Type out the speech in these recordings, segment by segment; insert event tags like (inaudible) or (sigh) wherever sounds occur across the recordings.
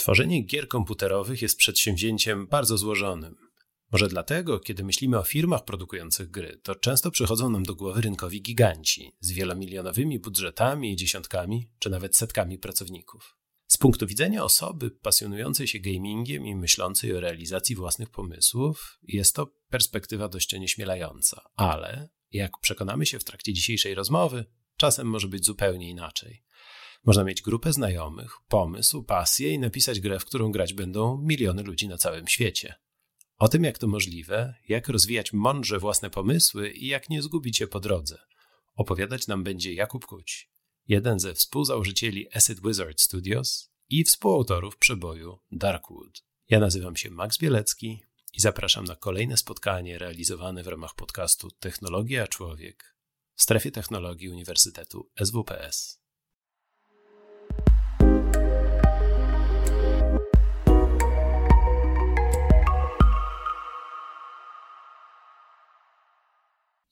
Tworzenie gier komputerowych jest przedsięwzięciem bardzo złożonym. Może dlatego, kiedy myślimy o firmach produkujących gry, to często przychodzą nam do głowy rynkowi giganci z wielomilionowymi budżetami dziesiątkami, czy nawet setkami pracowników. Z punktu widzenia osoby pasjonującej się gamingiem i myślącej o realizacji własnych pomysłów, jest to perspektywa dość onieśmielająca, ale jak przekonamy się w trakcie dzisiejszej rozmowy, czasem może być zupełnie inaczej. Można mieć grupę znajomych, pomysł, pasję i napisać grę, w którą grać będą miliony ludzi na całym świecie. O tym, jak to możliwe, jak rozwijać mądrze własne pomysły i jak nie zgubić się po drodze, opowiadać nam będzie Jakub Kuć, jeden ze współzałożycieli Acid Wizard Studios i współautorów przeboju Darkwood. Ja nazywam się Max Bielecki i zapraszam na kolejne spotkanie realizowane w ramach podcastu Technologia Człowiek w strefie technologii Uniwersytetu SWPS.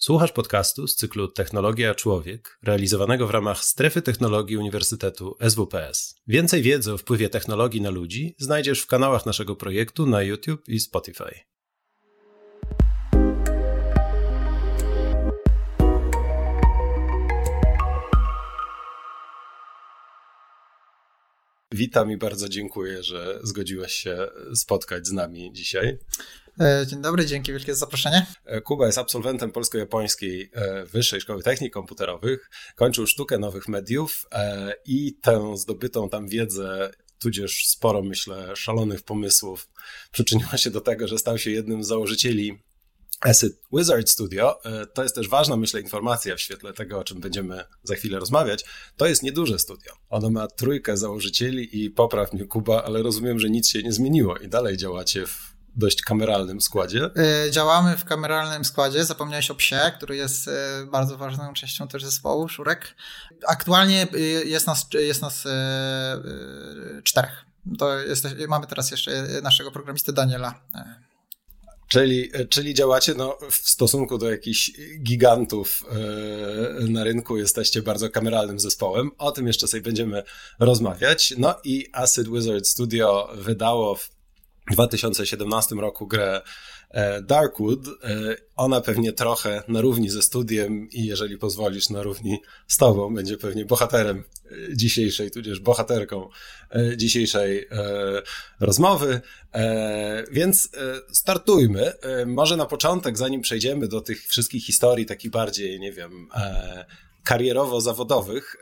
Słuchasz podcastu z cyklu Technologia Człowiek, realizowanego w ramach Strefy Technologii Uniwersytetu SWPS. Więcej wiedzy o wpływie technologii na ludzi znajdziesz w kanałach naszego projektu na YouTube i Spotify. Witam i bardzo dziękuję, że zgodziłeś się spotkać z nami dzisiaj. E, dzień dobry, dzięki wielkie za zaproszenie. E, Kuba jest absolwentem Polsko-Japońskiej e, Wyższej Szkoły Technik Komputerowych, kończył sztukę nowych mediów i tę zdobytą tam wiedzę tudzież sporo, myślę, szalonych pomysłów przyczyniła się do tego, że stał się jednym z założycieli Acid Wizard Studio. To jest też ważna, myślę, informacja w świetle tego, o czym będziemy za chwilę rozmawiać. To jest nieduże studio. Ono ma trójkę założycieli i popraw mnie, Kuba, ale rozumiem, że nic się nie zmieniło i dalej działacie w dość kameralnym składzie. E, działamy w kameralnym składzie. Zapomniałeś o psie, który jest e, bardzo ważną częścią też zespołu, Szurek. Aktualnie e, jest nas, jest nas czterech. To jest, mamy teraz jeszcze naszego programistę Daniela. Czyli, czyli działacie no, w stosunku do jakichś gigantów na rynku, jesteście bardzo kameralnym zespołem. O tym jeszcze sobie będziemy rozmawiać. No i Acid Wizard Studio wydało w 2017 roku grę e, Darkwood. E, ona pewnie trochę na równi ze studiem i jeżeli pozwolisz, na równi z tobą, będzie pewnie bohaterem e, dzisiejszej, tudzież bohaterką dzisiejszej rozmowy. Więc startujmy. Może na początek, zanim przejdziemy do tych wszystkich historii, takich bardziej, nie wiem, karierowo-zawodowych,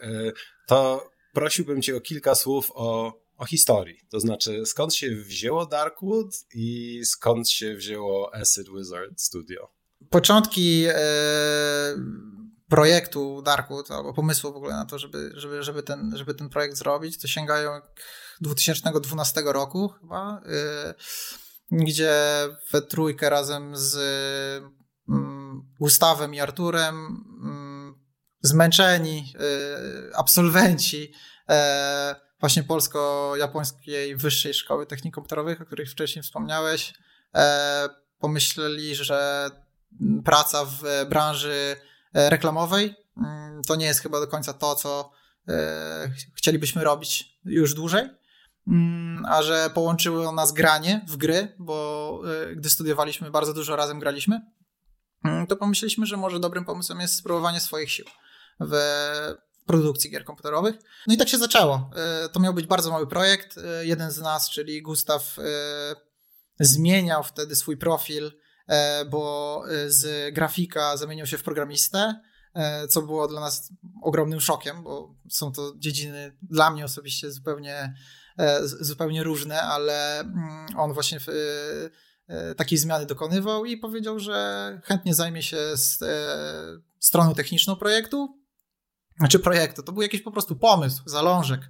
to prosiłbym cię o kilka słów o o historii. To znaczy, skąd się wzięło Darkwood i skąd się wzięło Acid Wizard Studio? Początki e, projektu Darkwood, albo pomysłu w ogóle na to, żeby, żeby, żeby, ten, żeby ten projekt zrobić, to sięgają 2012 roku chyba, e, gdzie we trójkę razem z mm, Gustawem i Arturem mm, zmęczeni e, absolwenci właśnie polsko-japońskiej wyższej szkoły technik komputerowych, o których wcześniej wspomniałeś, e, pomyśleli, że praca w branży e, reklamowej mm, to nie jest chyba do końca to, co e, chcielibyśmy robić już dłużej, mm, a że połączyło nas granie w gry, bo gdy studiowaliśmy, bardzo dużo razem graliśmy, mm, to pomyśleliśmy, że może dobrym pomysłem jest spróbowanie swoich sił w produkcji gier komputerowych. No i tak się zaczęło. E, to miał być bardzo mały projekt. E, jeden z nas, czyli Gustaw, e, zmieniał wtedy swój profil, bo z grafika zamienił się w programistę, co było dla nas ogromnym szokiem, bo są to dziedziny dla mnie osobiście zupełnie, zupełnie różne, ale mm, on właśnie takiej zmiany dokonywał i powiedział, że chętnie zajmie się stroną techniczną projektu, znaczy projektu, to był jakiś po prostu pomysł, zalążek.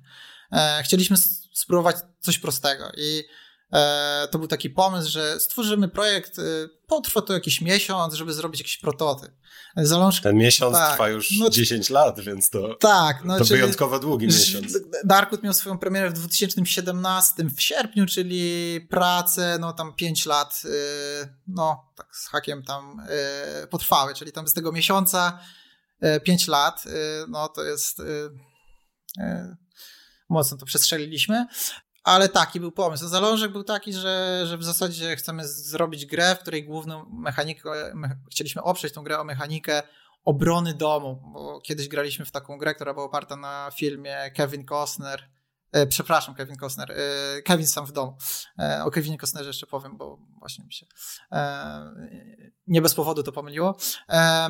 E, chcieliśmy spróbować coś prostego i e, to był taki pomysł, że stworzymy projekt, e, potrwa to jakiś miesiąc, żeby zrobić jakiś prototyp. Zalążek, Ten miesiąc tak, trwa już no, 10 lat, więc to, tak, no, to czyli, wyjątkowo długi miesiąc. Darkwood miał swoją premierę w 2017 w sierpniu, czyli pracę, no tam 5 lat, no tak z hakiem tam potrwały, czyli tam z tego miesiąca 5 e, lat, e, no to jest e, mocno to przestrzeliliśmy. ale taki był pomysł. Zalążek był taki, że, że w zasadzie chcemy zrobić grę, w której główną mechanikę, me, chcieliśmy oprzeć tą grę o mechanikę obrony domu, bo kiedyś graliśmy w taką grę, która była oparta na filmie Kevin Costner, przepraszam, Kevin Costner, e, Kevin sam w domu. E, o Kevinie Costnerze jeszcze powiem, bo właśnie mi się e, nie bez powodu to pomyliło. E,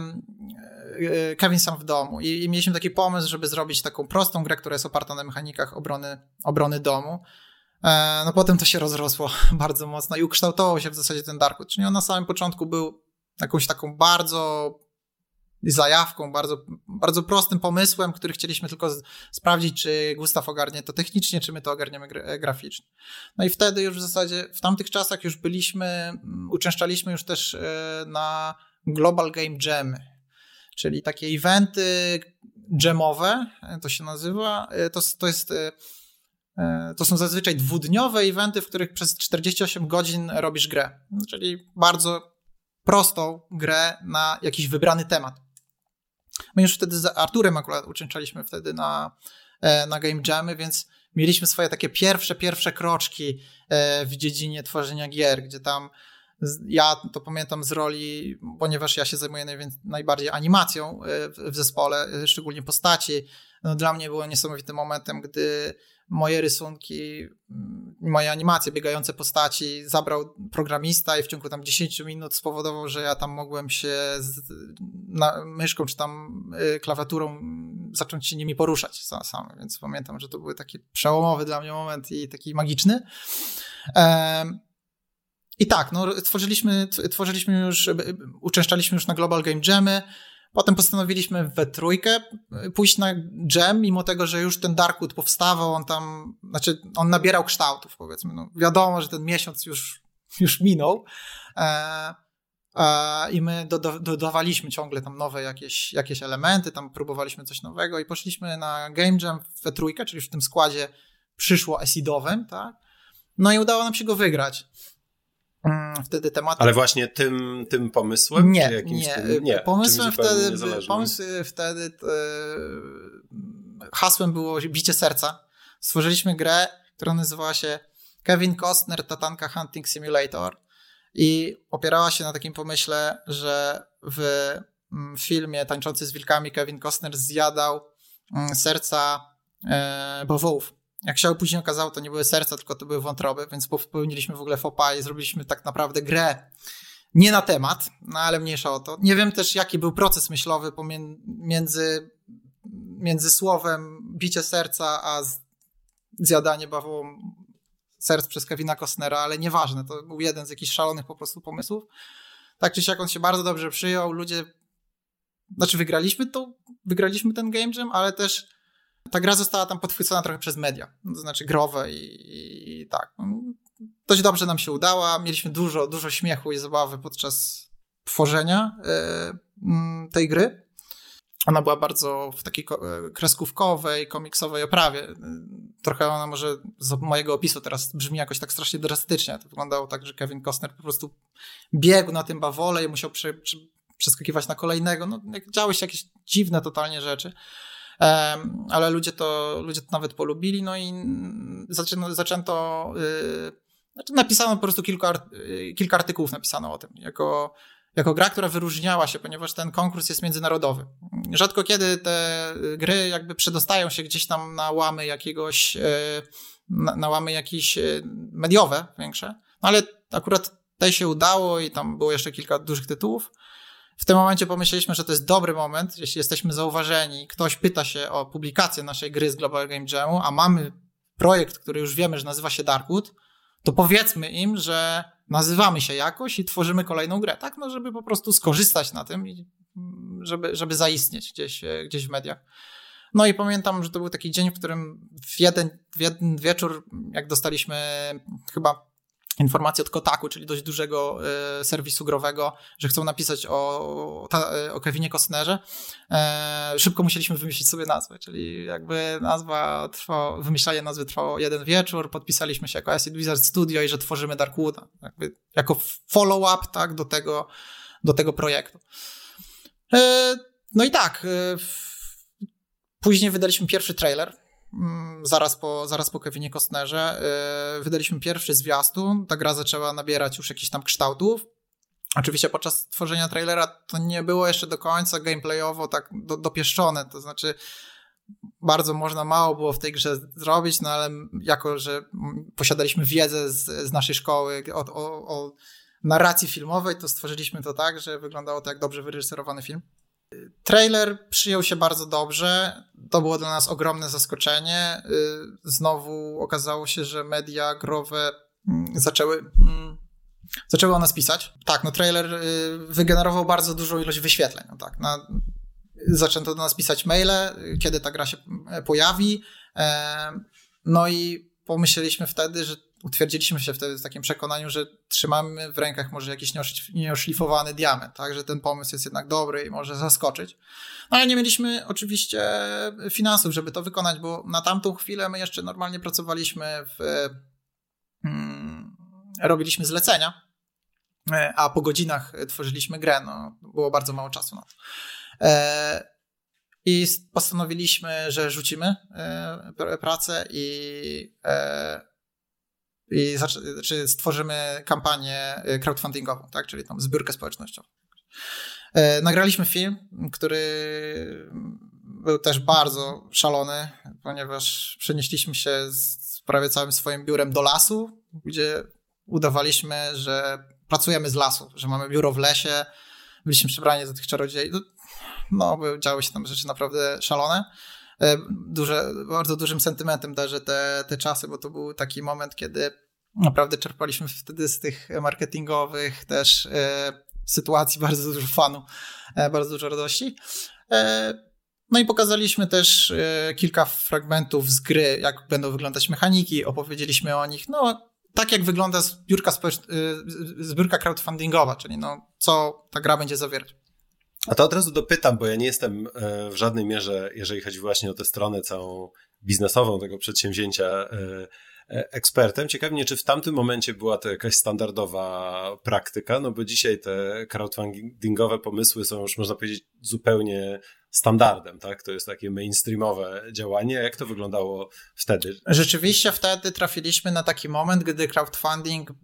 e, Kevin sam w domu I, i mieliśmy taki pomysł, żeby zrobić taką prostą grę, która jest oparta na mechanikach obrony, obrony domu. No potem to się rozrosło (laughs) bardzo mocno i ukształtował się w zasadzie ten Darkwood, czyli on na samym początku był jakąś taką bardzo zajawką, bardzo, bardzo prostym pomysłem, który chcieliśmy tylko sprawdzić, czy Gustaw ogarnie to technicznie, czy my to ogarniemy graficznie. No i wtedy już w zasadzie, w tamtych czasach już byliśmy, mm, uczęszczaliśmy już też e, na Global Game Jamy, czyli takie eventy jamowe, e, to się nazywa, e, to, to jest to są zazwyczaj dwudniowe eventy, w których przez 48 godzin robisz grę. Czyli bardzo prostą grę na jakiś wybrany temat. My już wtedy z Arturem akurat uczęszczaliśmy wtedy na, e, na Game Jamy, więc mieliśmy swoje takie pierwsze, pierwsze kroczki e, w dziedzinie tworzenia gier, gdzie tam ja to pamiętam z roli, ponieważ ja się zajmuję najbardziej animacją e, w zespole, szczególnie postaci. No, dla mnie było niesamowitym momentem, gdy moje rysunki, mm, moje animacje, biegające postaci zabrał programista i w ciągu tam 10 minut spowodował, że ja tam mogłem się z, na, myszką czy tam y, klawiaturą zacząć się nimi poruszać sam, sam. Więc pamiętam, że to był taki przełomowy dla mnie moment i taki magiczny. I tak, no, tworzyliśmy, tworzyliśmy już, uczęszczaliśmy już na Global Game Jamy, Potem postanowiliśmy we trójkę y, pójść na jam, mimo tego, że już ten Darkwood powstawał, on tam, znaczy on nabierał kształtów, powiedzmy. No, wiadomo, że ten miesiąc już, (laughs) już minął. E, e, I my do, do, dodawaliśmy ciągle tam nowe jakieś, jakieś elementy, tam próbowaliśmy coś nowego i poszliśmy na Game Jam we trójkę, czyli w tym składzie przyszło esidowym, tak? No i udało nam się go wygrać. Mm, wtedy temat. Ale właśnie tym, tym pomysłem? Nie, nie. Tym, nie. Pomysłem wtedy, pomysł wtedy hasłem było bicie serca. Stworzyliśmy grę, która nazywała się Kevin Costner Tatanka Hunting Simulator i opierała się na takim pomyśle, że w mm, filmie Tańczący z wilkami Kevin Costner zjadał mm, serca e, bawołów. Jak się później okazało, to nie były serca, tylko to były wątroby, więc popełniliśmy w ogóle fopa i zrobiliśmy tak naprawdę grę nie na temat, no ale mniejsza o to. Nie wiem też, jaki był proces myślowy pomiędzy między słowem bicie serca, a zjadanie bawołą serc przez Kevina Costnera, ale nieważne, to był jeden z jakichś szalonych po prostu pomysłów. Tak czy siak on się bardzo dobrze przyjął, ludzie, znaczy wygraliśmy to, wygraliśmy ten game jam, ale też ta gra została tam podchwycona trochę przez media, to znaczy growe i, i tak. Dość dobrze nam się udała, mieliśmy dużo, dużo śmiechu i zabawy podczas tworzenia y, tej gry. Ona była bardzo w takiej e, kreskówkowej, komiksowej oprawie. Trochę ona może z mojego opisu teraz brzmi jakoś tak strasznie drastycznie. To wyglądało tak, że Kevin Costner po prostu biegł na tym bawole i musiał przy, przy, przeskakiwać na kolejnego. No, działy się jakieś dziwne totalnie rzeczy ale ludzie to, ludzie to nawet polubili, no i zaczęto, zaczęto znaczy napisano po prostu kilka, y, kilka artykułów napisano o tym, jako, jako gra, która wyróżniała się, ponieważ ten konkurs jest międzynarodowy. Rzadko kiedy te gry jakby przedostają się gdzieś tam na łamy jakiegoś, y, na, na łamy jakieś y, mediowe większe, no ale akurat tej się udało i tam było jeszcze kilka dużych tytułów. W tym momencie pomyśleliśmy, że to jest dobry moment, jeśli jesteśmy zauważeni, ktoś pyta się o publikację naszej gry z Global Game Jamu, a mamy projekt, który już wiemy, że nazywa się Darkwood, to powiedzmy im, że nazywamy się jakoś i tworzymy kolejną grę, tak? No, żeby po prostu skorzystać na tym i żeby, żeby zaistnieć gdzieś, gdzieś w mediach. No i pamiętam, że to był taki dzień, w którym w jeden, w jeden wieczór, jak dostaliśmy chyba informację od Kotaku, czyli dość dużego y, serwisu growego, że chcą napisać o, o Kevinie Costnerze. E, szybko musieliśmy wymyślić sobie nazwę, czyli jakby nazwa trwało, wymyślanie nazwy trwało jeden wieczór, podpisaliśmy się jako Acid Wizard Studio i że tworzymy Darkwooda, jakby jako follow-up tak, do, tego, do tego projektu. E, no i tak, e, później wydaliśmy pierwszy trailer zaraz po, zaraz po Kevinie Costnerze, yy, wydaliśmy pierwszy zwiastun. Ta gra zaczęła nabierać już jakichś tam kształtów. Oczywiście podczas tworzenia trailera to nie było jeszcze do końca gameplayowo tak do, dopieszczone, to znaczy bardzo można mało było w tej grze zrobić, no ale jako, że posiadaliśmy wiedzę z, z naszej szkoły o, o, o narracji filmowej, to stworzyliśmy to tak, że wyglądało to jak dobrze wyreżyserowany film. Trailer przyjął się bardzo dobrze. To było dla nas ogromne zaskoczenie. Y, znowu okazało się, że media growe mm, zaczęły, mm, zaczęły o nas pisać. Tak, no trailer y, wygenerował bardzo dużą ilość wyświetleń. No tak, na, zaczęto do nas pisać maile, kiedy ta gra się e, pojawi. E, no i pomyśleliśmy wtedy, że utwierdziliśmy się wtedy w takim przekonaniu, że trzymamy w rękach może jakiś nieoszlifowany diament, tak, że ten pomysł jest jednak dobry i może zaskoczyć. No ale nie mieliśmy oczywiście finansów, żeby to wykonać, bo na tamtą chwilę my jeszcze normalnie pracowaliśmy w... Hmm, robiliśmy zlecenia, e, a po godzinach tworzyliśmy grę, no, było bardzo mało czasu na to. E, I postanowiliśmy, że rzucimy e, pracę i, i znaczy stworzymy kampanię crowdfundingową, tak? czyli tą zbiórkę społecznościową. Nagraliśmy film, który był też bardzo szalony, ponieważ przenieśliśmy się z prawie całym swoim biurem do lasu, gdzie udawaliśmy, że pracujemy z lasu, że mamy biuro w lesie, byliśmy przebrani za tych czarodziei. No, no, działy się tam rzeczy naprawdę szalone. E, duże, bardzo dużym sentymentem darzę te, te czasy, bo to był taki moment, kiedy naprawdę czerpaliśmy wtedy z tych marketingowych też e, sytuacji bardzo dużo fanu, e, bardzo dużo radości. No i pokazaliśmy też kilka fragmentów z gry, jak będą wyglądać mechaniki, opowiedzieliśmy o nich. No, tak jak wygląda zbiórka, społecz... Zbiórka crowdfundingowa, czyli no, co ta gra będzie zawierać. A to od razu dopytam, bo ja nie jestem e, w żadnej mierze, jeżeli chodzi właśnie o tę stronę całą biznesową tego przedsięwzięcia, e, e, ekspertem. Ciekawi mnie, czy w tamtym momencie była to jakaś standardowa praktyka, no bo dzisiaj te crowdfundingowe pomysły są już, można powiedzieć, zupełnie standardem, tak? To jest takie mainstreamowe działanie. Jak to wyglądało wtedy? Rzeczywiście wtedy trafiliśmy na taki moment, gdy crowdfunding y,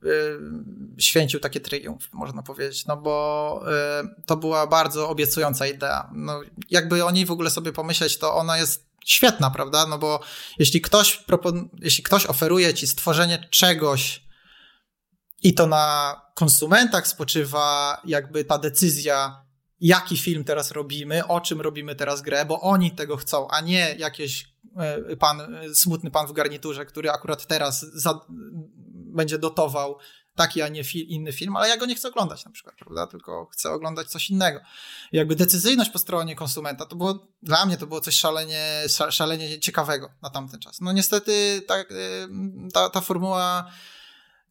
święcił takie triumf, można powiedzieć, no bo y, to była bardzo obiecująca idea. No, jakby o niej w ogóle sobie pomyśleć, to ona jest świetna, prawda? No bo jeśli ktoś, propon- jeśli ktoś oferuje ci stworzenie czegoś i to na konsumentach spoczywa jakby ta decyzja, jaki film teraz robimy, o czym robimy teraz grę, bo oni tego chcą, a nie jakiś e, pan, e, smutny pan w garniturze, który akurat teraz za, będzie dotował taki, a nie fi inny film, ale ja go nie chcę oglądać na przykład, prawda, tylko chcę oglądać coś innego. I jakby decyzyjność po stronie konsumenta, to było, dla mnie to było coś szalenie, szalenie ciekawego na tamten czas. No niestety ta, e, ta, ta formuła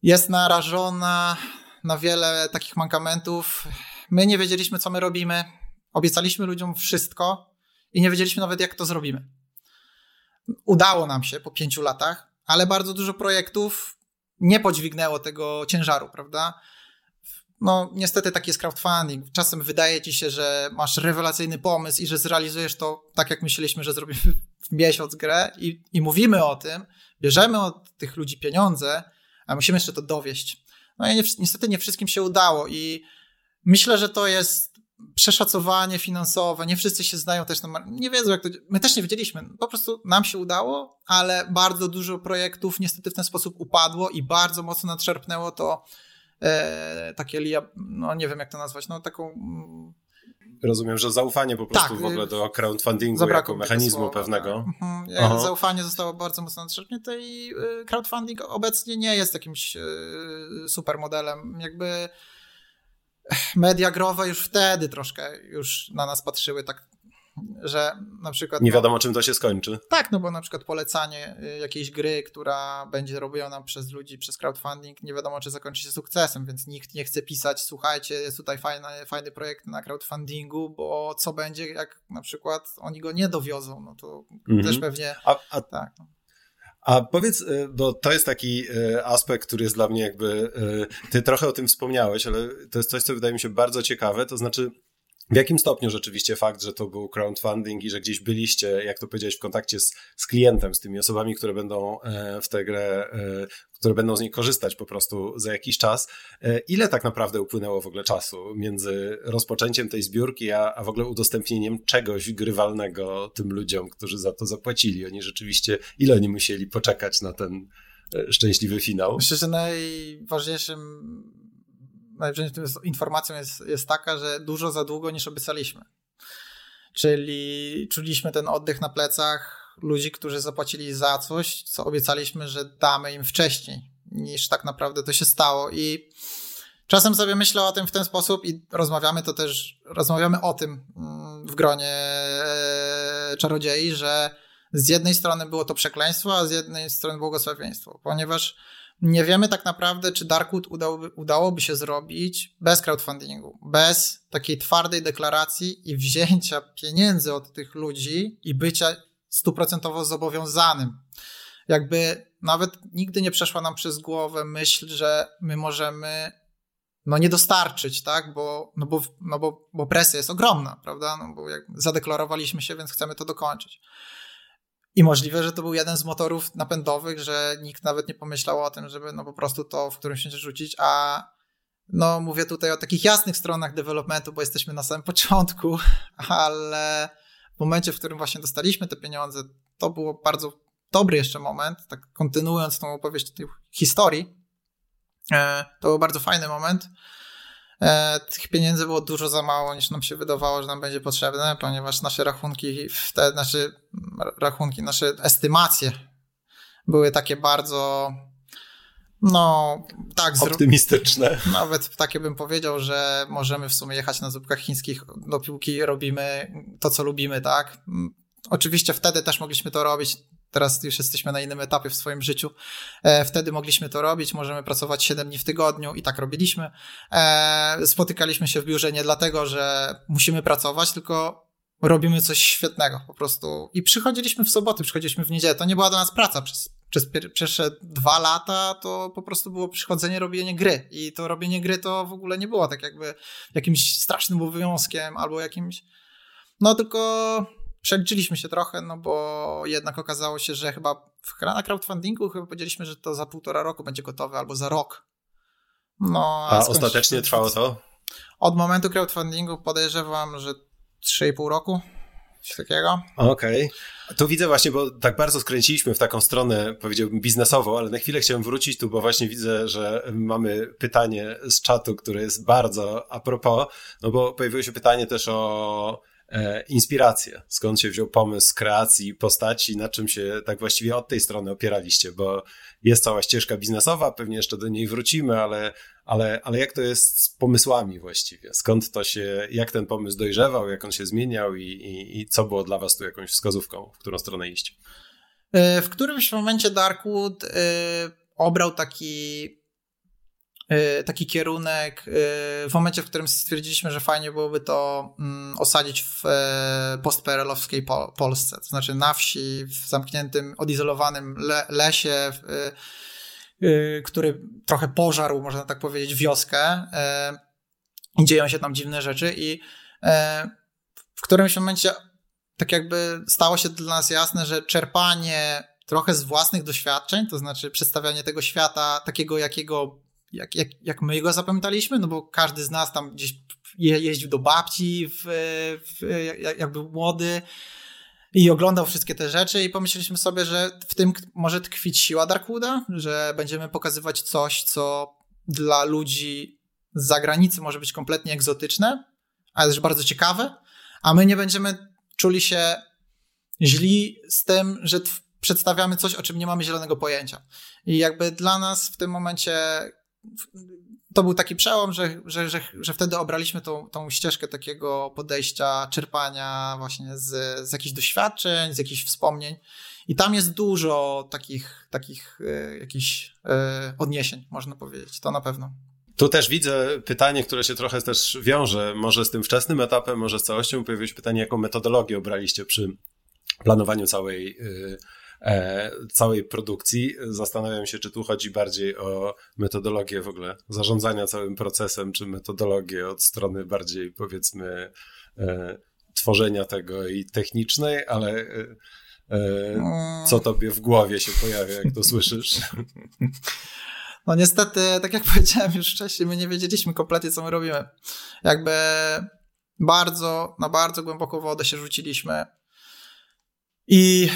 jest narażona na wiele takich mankamentów, My nie wiedzieliśmy, co my robimy. Obiecaliśmy ludziom wszystko i nie wiedzieliśmy nawet, jak to zrobimy. Udało nam się po pięciu latach, ale bardzo dużo projektów nie podźwignęło tego ciężaru, prawda? No, niestety taki jest crowdfunding. Czasem wydaje ci się, że masz rewelacyjny pomysł i że zrealizujesz to tak, jak myśleliśmy, że zrobimy w miesiąc grę i, i mówimy o tym, bierzemy od tych ludzi pieniądze, a musimy jeszcze to dowieść. No i niestety nie wszystkim się udało i Myślę, że to jest przeszacowanie finansowe. Nie wszyscy się znają też na. Nie wiedzą, jak to. My też nie wiedzieliśmy. Po prostu nam się udało, ale bardzo dużo projektów niestety w ten sposób upadło i bardzo mocno nadszerpnęło to e, takie, no nie wiem jak to nazwać, no taką. Rozumiem, że zaufanie po prostu tak, w ogóle do crowdfundingu jako mechanizmu słowa, pewnego. Mhm. Zaufanie zostało bardzo mocno nadszerpnięte i e, crowdfunding obecnie nie jest jakimś e, super modelem. Jakby media growe już wtedy troszkę już na nas patrzyły tak, że na przykład... Nie no- wiadomo, no, czym to się skończy. Tak, no bo na przykład polecanie y, jakiejś gry, która będzie robiona przez ludzi, przez crowdfunding, nie wiadomo, czy zakończy się sukcesem, więc nikt nie chce pisać, słuchajcie, jest tutaj fajny, fajny projekt na crowdfundingu, bo co będzie, jak na przykład oni go nie dowiozą, no to mhm. też pewnie... A, a... Tak, no. A powiedz, y, bo to jest taki y, aspekt, który jest dla mnie jakby, y, ty trochę o tym wspomniałeś, ale to jest coś, co wydaje mi się bardzo ciekawe, to znaczy w jakim stopniu rzeczywiście fakt, że to był crowdfunding i że gdzieś byliście, jak to powiedziałeś, w kontakcie z, z klientem, z tymi osobami, które będą e, w tę grę, e, które będą z niej korzystać po prostu za jakiś czas, e, ile tak naprawdę upłynęło w ogóle czasu między rozpoczęciem tej zbiórki, a, a w ogóle udostępnieniem czegoś grywalnego tym ludziom, którzy za to zapłacili? Oni rzeczywiście, ile oni musieli poczekać na ten szczęśliwy finał? Myślę, że najważniejszym najważniejszą informacją jest, jest taka, że dużo za długo niż obiecaliśmy. Czyli czuliśmy ten oddech na plecach ludzi, którzy zapłacili za coś, co obiecaliśmy, że damy im wcześniej, niż tak naprawdę to się stało. I czasem sobie myślę o tym w ten sposób i rozmawiamy to też, rozmawiamy o tym mm, w gronie e, czarodziei, że z jednej strony było to przekleństwo, a z jednej strony błogosławieństwo, ponieważ nie wiemy tak naprawdę, czy Darkwood udałoby, udałoby się zrobić bez crowdfundingu, bez takiej twardej deklaracji i wzięcia pieniędzy od tych ludzi i bycia stuprocentowo zobowiązanym. Jakby nawet nigdy nie przeszła nam przez głowę myśl, że my możemy no nie dostarczyć, tak, bo, no bo, no bo, bo presja jest ogromna, prawda, no bo jak zadeklarowaliśmy się, więc chcemy to dokończyć. I możliwe, że to był jeden z motorów napędowych, że nikt nawet nie pomyślał o tym, żeby no po prostu to w którymś momencie rzucić, a no mówię tutaj o takich jasnych stronach developmentu, bo jesteśmy na samym (laughs) początku, ale w momencie, w którym właśnie dostaliśmy te pieniądze, to było bardzo dobry jeszcze moment, tak kontynuując tą opowieść tej historii, e, to był bardzo fajny moment, tych pieniędzy było dużo za mało niż nam się wydawało, że nam będzie potrzebne, ponieważ nasze rachunki, te, nasze rachunki, nasze estymacje były takie bardzo no, tak. Optymistyczne. Nawet takie bym powiedział, że możemy w sumie jechać na zupkach chińskich, dopóki robimy to, co lubimy, tak? Oczywiście wtedy też mogliśmy to robić Teraz już jesteśmy na innym etapie w swoim życiu. E, wtedy mogliśmy to robić, możemy pracować 7 dni w tygodniu i tak robiliśmy. E, spotykaliśmy się w biurze nie dlatego, że musimy pracować, tylko robimy coś świetnego po prostu. I przychodziliśmy w soboty, przychodziliśmy w niedzielę. To nie była do nas praca przez, przez pierwsze dwa lata, to po prostu było przychodzenie, robienie gry. I to robienie gry to w ogóle nie było tak jakby jakimś strasznym obowiązkiem albo jakimś. No tylko przeliczyliśmy się trochę, no bo jednak okazało się, że chyba w, na crowdfundingu chyba powiedzieliśmy, że to za półtora roku będzie gotowe albo za rok. No, a, a ostatecznie trwało to? Od momentu crowdfundingu podejrzewam, że 3,5 roku. Coś takiego. Okej. Okay. Tu widzę właśnie, bo tak bardzo skręciliśmy w taką stronę, powiedziałbym, biznesową, ale na chwilę chciałem wrócić tu, bo właśnie widzę, że mamy pytanie z czatu, które jest bardzo a propos, no bo pojawiło się pytanie też o inspirację, skąd się wziął pomysł kreacji postaci, na czym się tak właściwie od tej strony opieraliście, bo jest cała ścieżka biznesowa, pewnie jeszcze do niej wrócimy, ale, ale, ale jak to jest z pomysłami właściwie? Skąd to się, jak ten pomysł dojrzewał, jak on się zmieniał i, i, i co było dla was tu jakąś wskazówką, w którą stronę iść? E, w którymś momencie Darkwood e, obrał taki taki kierunek y, w momencie, w którym stwierdziliśmy, że fajnie byłoby to mm, osadzić w e, postperelowskiej Polsce, to znaczy na wsi, w zamkniętym, odizolowanym lesie, który trochę pożarł, można tak powiedzieć, wioskę e, i dzieją się tam dziwne rzeczy i e, w którymś momencie tak jakby stało się dla nas jasne, że czerpanie trochę z własnych doświadczeń, to znaczy przedstawianie tego świata takiego, jakiego jak, jak, jak my go zapamiętaliśmy, no bo każdy z nas tam gdzieś je, jeździł do babci, w, w, jak był młody i oglądał wszystkie te rzeczy i pomyśleliśmy sobie, że w tym może tkwić siła Darkwooda, że będziemy pokazywać coś, co dla ludzi z zagranicy może być kompletnie egzotyczne, ale też bardzo ciekawe, a my nie będziemy czuli się źli z tym, że przedstawiamy coś, o czym nie mamy zielonego pojęcia. I jakby dla nas w tym momencie to był taki przełom, że, że, że, że wtedy obraliśmy tą, tą ścieżkę takiego podejścia, czerpania właśnie z, z jakichś doświadczeń, z jakichś wspomnień. I tam jest dużo takich, takich y, jakichś y, odniesień, można powiedzieć. To na pewno. Tu też widzę pytanie, które się trochę też wiąże, może z tym wczesnym etapem, może z całością. Pojawiło się pytanie, jaką metodologię obraliście przy planowaniu całej y, całej produkcji. Zastanawiam się, czy tu chodzi bardziej o metodologię w ogóle zarządzania całym procesem, czy metodologię od strony bardziej powiedzmy tworzenia tego i technicznej, ale co tobie w głowie się pojawia, jak to słyszysz? (laughs) No niestety, tak jak (laughs) powiedziałem już wcześniej, my nie wiedzieliśmy kompletnie, co my robimy. Jakby bardzo, na bardzo głęboką wodę się rzuciliśmy. I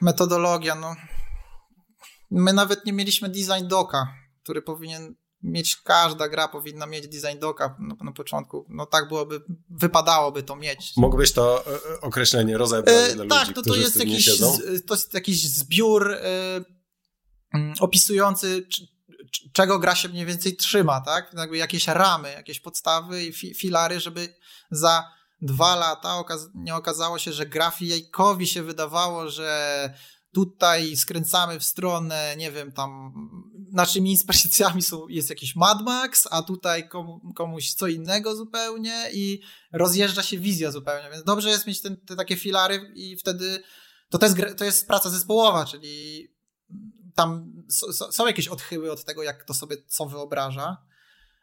metodologia, no. My nawet nie mieliśmy design doka, który powinien mieć, każda gra powinna mieć design doka na, na początku. No tak byłoby, wypadałoby to mieć. Mógłbyś to e, e, określenie rozebrać e, dla tak, ludzi, to, to jest jakiś, to jest jakiś zbiór y, opisujący czego gra się mniej więcej trzyma, tak? Jakby jakieś ramy, jakieś podstawy i fi filary, żeby za dwa lata. Okaz nie okazało się, że grafikowi się wydawało, że tutaj skręcamy w stronę, nie wiem, tam naszymi inspiracjami są, jest jakiś Mad Max, a tutaj komu, komuś co innego zupełnie i rozjeżdża się wizja zupełnie, więc dobrze jest mieć ten, te takie filary i wtedy to, to, jest, to jest praca zespołowa, czyli tam są jakieś odchyły od tego, jak to sobie co wyobraża,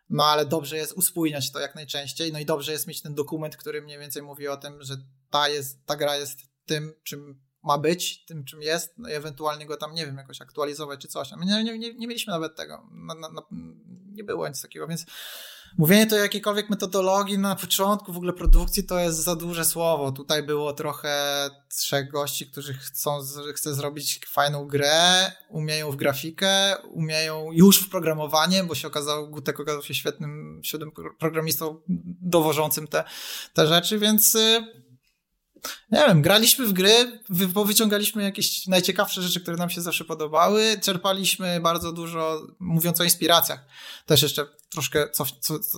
no ale dobrze jest uspójniać to jak najczęściej, no i dobrze jest mieć ten dokument, który mniej więcej mówi o tym, że ta, jest, ta gra jest tym, czym ma być, tym czym jest, no i ewentualnie go tam, nie wiem, jakoś aktualizować czy coś. My nie, nie, nie mieliśmy nawet tego, na, na, na, nie było nic takiego, więc Mówienie to o jakiejkolwiek metodologii na początku w ogóle produkcji to jest za duże słowo. Tutaj było trochę trzech gości, którzy chcą, chce zrobić fajną grę, umieją w grafikę, umieją już w programowanie, bo się okazał, Gutek okazał się świetnym, świetnym programistą dowożącym te, te rzeczy, więc y, nie wiem, graliśmy w gry, wyciągaliśmy jakieś najciekawsze rzeczy, które nam się zawsze podobały, czerpaliśmy bardzo dużo, mówiąc o inspiracjach. Też jeszcze troszkę cof,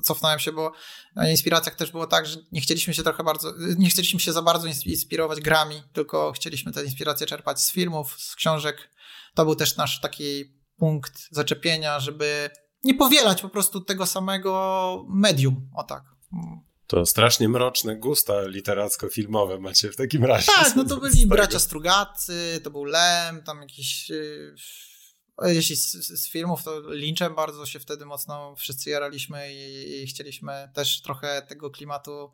cofnąłem się, bo na inspiracjach też było tak, że nie chcieliśmy się trochę bardzo, nie chcieliśmy się za bardzo inspirować grami, tylko chcieliśmy te inspiracje czerpać z filmów, z książek. To był też nasz taki punkt zaczepienia, żeby nie powielać po prostu tego samego medium, o tak. To strasznie mroczne gusta literacko-filmowe macie w takim razie. Tak, no to byli (laughs) bracia Strugacy, to był Lem, tam jakiś... Y, jeśli z, z, filmów, to Lynchem bardzo się wtedy mocno wszyscy jaraliśmy i, i chcieliśmy też trochę tego klimatu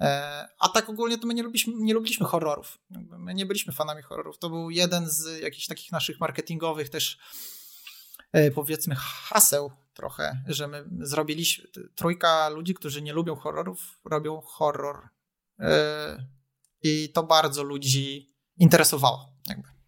e, a tak ogólnie to my nie lubiliśmy, nie lubiliśmy horrorów. My nie byliśmy fanami horrorów. To był jeden z jakichś takich naszych marketingowych też e, powiedzmy haseł trochę, że my zrobiliśmy, trójka ludzi, którzy nie lubią horrorów, robią horror. Yy, I to bardzo ludzi interesowało, jakby.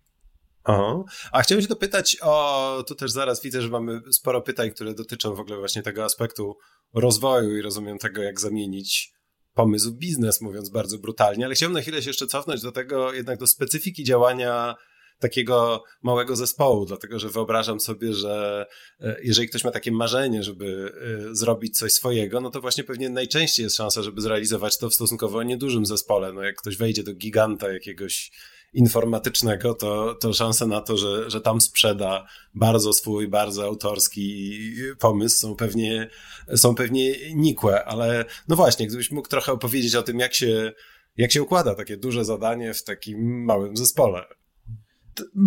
Aha. A chciałem się dopytać o, tu też zaraz widzę, że mamy sporo pytań, które dotyczą w ogóle właśnie tego aspektu rozwoju i rozumiem tego, jak zamienić pomysł w biznes, mówiąc bardzo brutalnie, ale chciałbym na chwilę się jeszcze cofnąć do tego, jednak do specyfiki działania takiego małego zespołu, dlatego że wyobrażam sobie, że e, jeżeli ktoś ma takie marzenie, żeby e, zrobić coś swojego, no to właśnie pewnie najczęściej jest szansa, żeby zrealizować to w stosunkowo niedużym zespole. No jak ktoś wejdzie do giganta jakiegoś informatycznego, to, to szanse na to, że, że tam sprzeda bardzo swój, bardzo autorski pomysł są pewnie, są pewnie nikłe, ale no właśnie, gdybyś mógł trochę opowiedzieć o tym, jak się, jak się układa takie duże zadanie w takim małym zespole.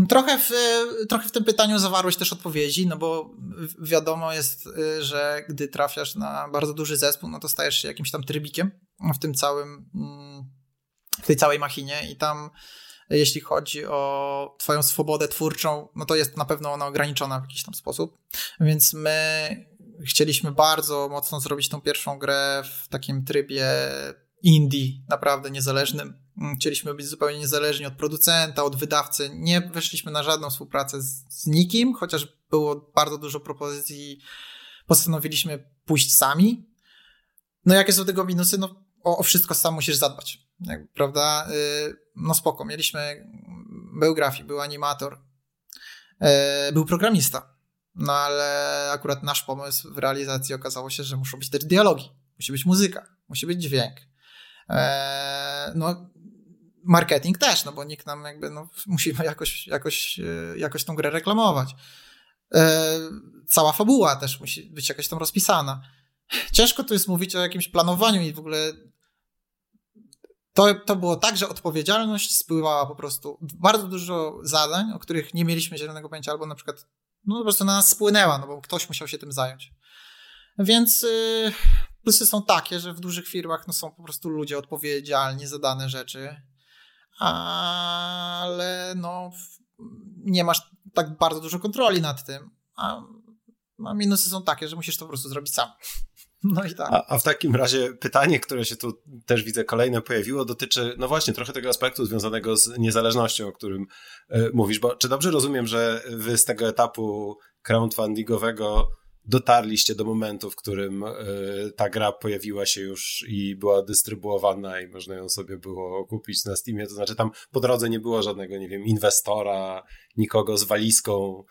Trochę w, trochę w tym pytaniu zawarłeś też odpowiedzi, no bo wiadomo jest, y, że gdy trafiasz na bardzo duży zespół, no to stajesz się jakimś tam trybikiem w tym całym, mm, w tej całej machinie i tam jeśli chodzi o twoją swobodę twórczą, no to jest na pewno ona ograniczona w jakiś tam sposób, więc my chcieliśmy bardzo mocno zrobić tą pierwszą grę w takim trybie indie, naprawdę niezależnym, chcieliśmy być zupełnie niezależni od producenta, od wydawcy. Nie weszliśmy na żadną współpracę z, z nikim, chociaż było bardzo dużo propozycji. Postanowiliśmy pójść sami. No jakie są tego minusy? No o, o wszystko sam musisz zadbać, prawda? Yy, no spoko, mieliśmy, był grafik, był animator, yy, był programista, no ale akurat nasz pomysł w realizacji okazało się, że muszą być też dialogi, musi być muzyka, musi być dźwięk. E, no, marketing też, no bo nikt nam jakby, no, musimy jakoś, jakoś, jakoś tą grę reklamować. Cała fabuła też musi być jakoś tam rozpisana. Ciężko tu jest mówić o jakimś planowaniu i w ogóle to, to było tak, że odpowiedzialność spływała po prostu bardzo dużo zadań, o których nie mieliśmy zielonego pojęcia, albo na przykład no po prostu na nas spłynęła, no bo ktoś musiał się tym zająć. Więc yy, Plusy są takie, że w dużych firmach no, są po prostu ludzie odpowiedzialni za dane rzeczy, ale no, nie masz tak bardzo dużo kontroli nad tym. A, a minusy są takie, że musisz to po prostu zrobić sam. No i tak. A, a, w takim razie pytanie, które się tu też widzę kolejne pojawiło, dotyczy, no właśnie, trochę tego aspektu związanego z niezależnością, o którym y, mówisz, bo czy dobrze rozumiem, że wy z tego etapu crowdfundingowego dotarliście do momentu, w którym y, ta gra pojawiła się już i była dystrybuowana i można ją sobie było kupić na Steamie, to znaczy tam po drodze nie było żadnego, nie wiem, inwestora, nikogo z walizką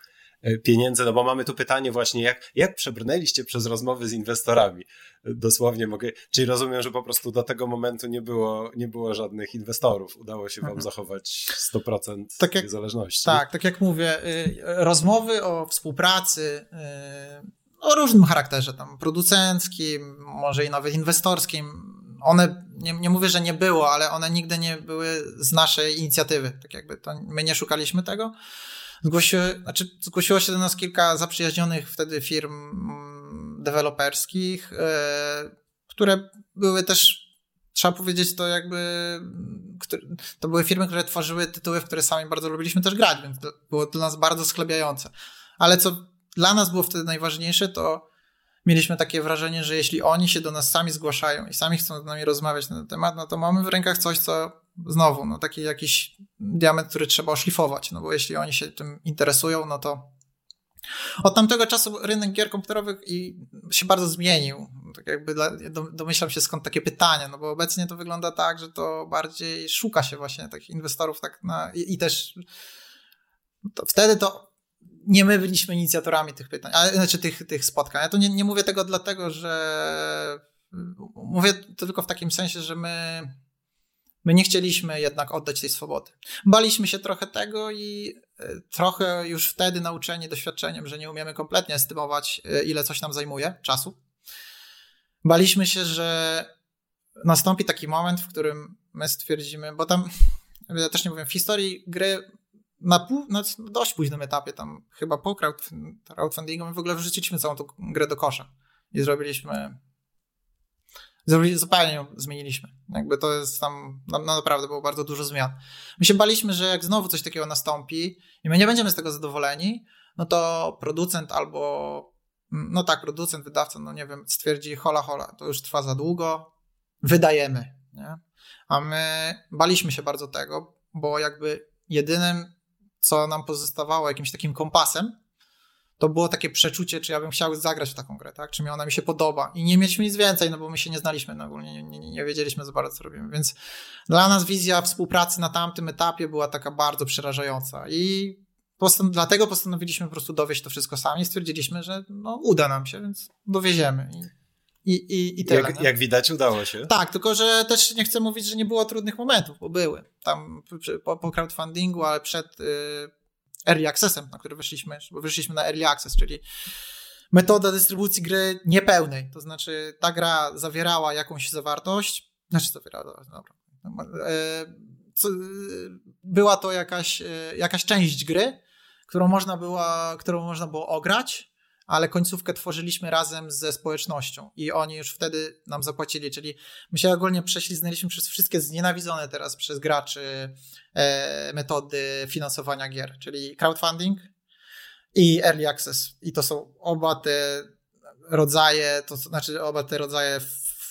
pieniędzy, no bo mamy tu pytanie właśnie, jak, jak przebrnęliście przez rozmowy z inwestorami? Dosłownie mogę, czyli rozumiem, że po prostu do tego momentu nie było, nie było żadnych inwestorów. Udało się wam mhm. zachować 100% tak jak, niezależności. Tak, tak jak mówię, y, rozmowy o współpracy y, o różnym charakterze, tam producenckim, może i nawet inwestorskim, one, nie, nie mówię, że nie było, ale one nigdy nie były z naszej inicjatywy. Tak jakby to my nie szukaliśmy tego. Zgłosiło, znaczy, zgłosiło się do nas kilka zaprzyjaźnionych wtedy firm mm, deweloperskich, e, które były też, trzeba powiedzieć, to jakby, to były firmy, które tworzyły tytuły, w które sami bardzo lubiliśmy też grać, więc to było dla nas bardzo sklebiające. Ale co dla nas było wtedy najważniejsze, to mieliśmy takie wrażenie, że jeśli oni się do nas sami zgłaszają i sami chcą z nami rozmawiać na ten temat, no to mamy w rękach coś, co znowu, no taki jakiś diament, który trzeba oszlifować, no bo jeśli oni się tym interesują, no to od tamtego czasu rynek gier komputerowych i się bardzo zmienił. Tak jakby domyślam się skąd takie pytania, no bo obecnie to wygląda tak, że to bardziej szuka się właśnie takich inwestorów tak na, i, i też to wtedy to nie my byliśmy inicjatorami tych pytań, ale, znaczy tych, tych spotkań. Ja to nie, nie mówię tego dlatego, że mówię to tylko w takim sensie, że my My nie chcieliśmy jednak oddać tej swobody. Baliśmy się trochę tego i e, trochę już wtedy nauczeni doświadczeniem, że nie umiemy kompletnie estymować, e, ile coś nam zajmuje czasu. Baliśmy się, że nastąpi taki moment, w którym my stwierdzimy, bo tam, (laughs) ja też nie powiem, w historii gry na, pół, na dość późnym etapie, tam chyba po crowdfundingu, my w ogóle wrzuciliśmy całą tą grę do kosza i zrobiliśmy zupełnie ją zmieniliśmy. Jakby to jest tam, no, naprawdę było bardzo dużo zmian. My się baliśmy, że jak znowu coś takiego nastąpi i my nie będziemy z tego zadowoleni, no to producent albo, no tak, producent, wydawca, no nie wiem, stwierdzi hola hola, to już trwa za długo, wydajemy, nie? A my baliśmy się bardzo tego, bo jakby jedynym, co nam pozostawało jakimś takim kompasem, to było takie przeczucie, czy ja bym chciał zagrać w taką grę, tak? Czy mi ona mi się podoba. I nie mieliśmy nic więcej, no bo my się nie znaliśmy, no ogólnie nie, nie, nie wiedzieliśmy za bardzo, co robimy. Więc dla nas wizja współpracy na tamtym etapie była taka bardzo przerażająca. I postan dlatego postanowiliśmy po prostu dowieść to wszystko sami. Stwierdziliśmy, że no, uda nam się, więc dowieziemy. I i, i, i tyle. Jak, jak, widać, udało się. Tak, tylko że też nie chcę mówić, że nie było trudnych momentów, bo były. Tam po, po crowdfundingu, ale przed, y, early accessem, na który wyszliśmy, bo wyszliśmy na early access, czyli metoda dystrybucji gry niepełnej. To znaczy ta gra zawierała jakąś zawartość, znaczy zawierała, dobra. E, była to jakaś, e, jakaś część gry, którą można, była, którą można było ograć, ale końcówkę tworzyliśmy razem ze społecznością i oni już wtedy nam zapłacili, czyli my się ogólnie prześliznęliśmy przez wszystkie znienawidzone teraz przez graczy e, metody finansowania gier, czyli crowdfunding i early access. I to są oba te rodzaje, to znaczy oba te rodzaje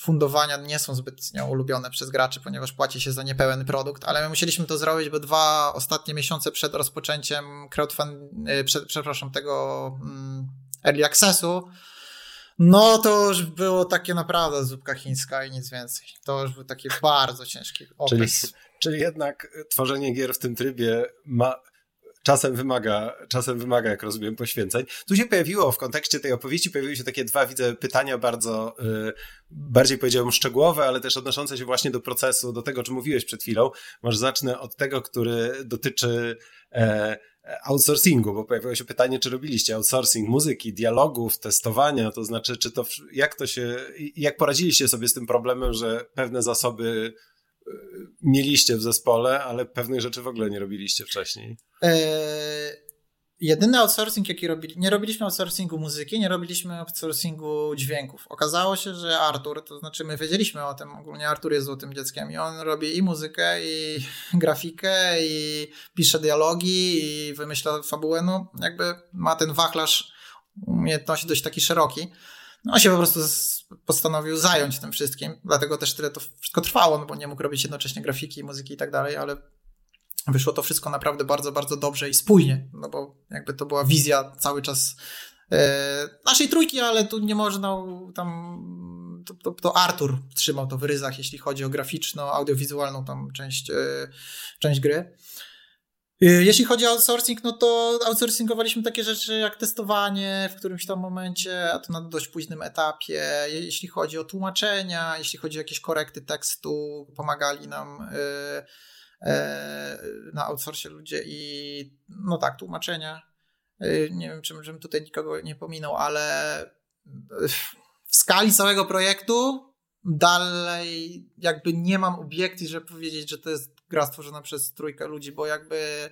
fundowania nie są zbytnio ulubione przez graczy, ponieważ płaci się za niepełen produkt, ale my musieliśmy to zrobić, bo dwa ostatnie miesiące przed rozpoczęciem crowdfund, e, przed, przepraszam, tego mm, early accessu, no to już było takie naprawdę zupka chińska i nic więcej. To już był taki bardzo ciężki okres. Czyli, czyli jednak tworzenie gier w tym trybie ma czasem wymaga, czasem wymaga, jak rozumiem, poświęceń. Tu się pojawiło w kontekście tej opowieści, pojawiły się takie dwa, widzę, pytania bardzo, y, bardziej powiedziałbym szczegółowe, ale też odnoszące się właśnie do procesu, do tego, o czym mówiłeś przed chwilą. Może zacznę od tego, który dotyczy e, outsourcingu, bo pojawiło się pytanie, czy robiliście outsourcing muzyki, dialogów, testowania, to znaczy, czy to, jak to się, jak poradziliście sobie z tym problemem, że pewne zasoby y, mieliście w zespole, ale pewnych rzeczy w ogóle nie robiliście wcześniej? E, jedyny outsourcing, jaki robili, nie robiliśmy outsourcingu muzyki, nie robiliśmy outsourcingu dźwięków. Okazało się, że Artur, to znaczy my wiedzieliśmy o tym, ogólnie Artur jest złotym dzieckiem i on robi i muzykę, i (laughs) grafikę, i pisze dialogi, i wymyśla fabułę, no jakby ma ten wachlarz umiejętności dość taki szeroki. No on się po prostu postanowił zająć tym wszystkim, dlatego też tyle to wszystko trwało, no bo nie mógł robić jednocześnie grafiki, muzyki i tak dalej, ale wyszło to wszystko naprawdę bardzo, bardzo dobrze i spójnie, no bo jakby to była wizja cały czas e, naszej trójki, ale tu nie można tam to, to, to, Artur trzymał to w ryzach, jeśli chodzi o graficzną, audiowizualną tam część, e, część gry. E, jeśli chodzi o outsourcing, no to outsourcingowaliśmy takie rzeczy jak testowanie w którymś tam momencie, a to na dość późnym etapie. Jeśli chodzi o tłumaczenia, jeśli chodzi o jakieś korekty tekstu, pomagali nam E, na outsourcie ludzie i no tak, tłumaczenia. E, nie wiem, czym, żebym tutaj nikogo nie pominął, ale w skali całego projektu dalej jakby nie mam obiekcji, żeby powiedzieć, że to jest gra stworzona przez trójkę ludzi, bo jakby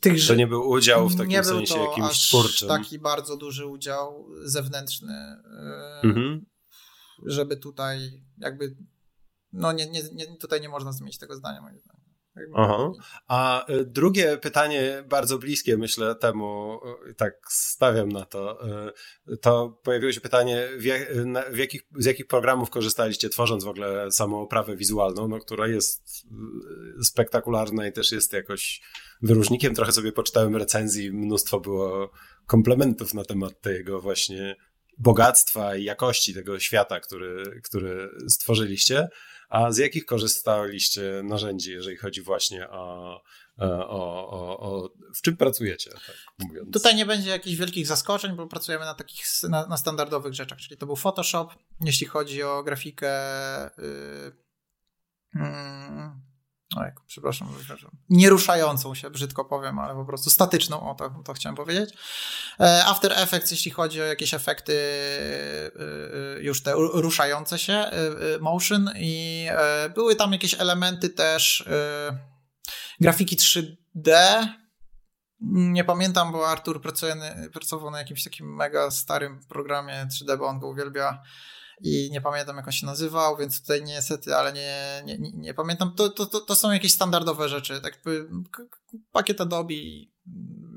tych, to nie był udział w takim sensie to jakimś aż twórczym. taki bardzo duży udział zewnętrzny, e, mhm. żeby tutaj jakby no nie, nie, nie, tutaj nie można zmienić tego zdania moim zdaniem. Aha. A e, drugie pytanie, bardzo bliskie myślę temu, e, tak stawiam na to, e, to pojawiło się pytanie, w, jak, w jakich, z jakich programów korzystaliście, tworząc w ogóle samą oprawę wizualną, no, która jest spektakularna i też jest jakoś wyróżnikiem. Trochę sobie poczytałem recenzji, mnóstwo było komplementów na temat tego właśnie bogactwa i jakości tego świata, który, który stworzyliście. A z jakich korzystaliście narzędzi, jeżeli chodzi właśnie o, o, o, o w czym pracujecie, tak? Tutaj nie będzie jakichś wielkich zaskoczeń, bo pracujemy na takich na, na standardowych rzeczach, czyli to był Photoshop, jeśli chodzi o grafikę. Yy, yy, Oj, przepraszam, nieruszającą się, brzydko powiem, ale po prostu statyczną, o to, to chciałem powiedzieć. E, After Effects, jeśli chodzi o jakieś efekty e, e, już te ruszające się, motion i były tam jakieś elementy też grafiki 3D, nie pamiętam, bo Artur pracuje, pracował na jakimś takim mega starym programie 3D, bo on go uwielbia i nie pamiętam jak on się nazywał, więc tutaj niestety, ale nie, nie, nie, pamiętam. To, to, to, to, są jakieś standardowe rzeczy, tak pakiet Adobe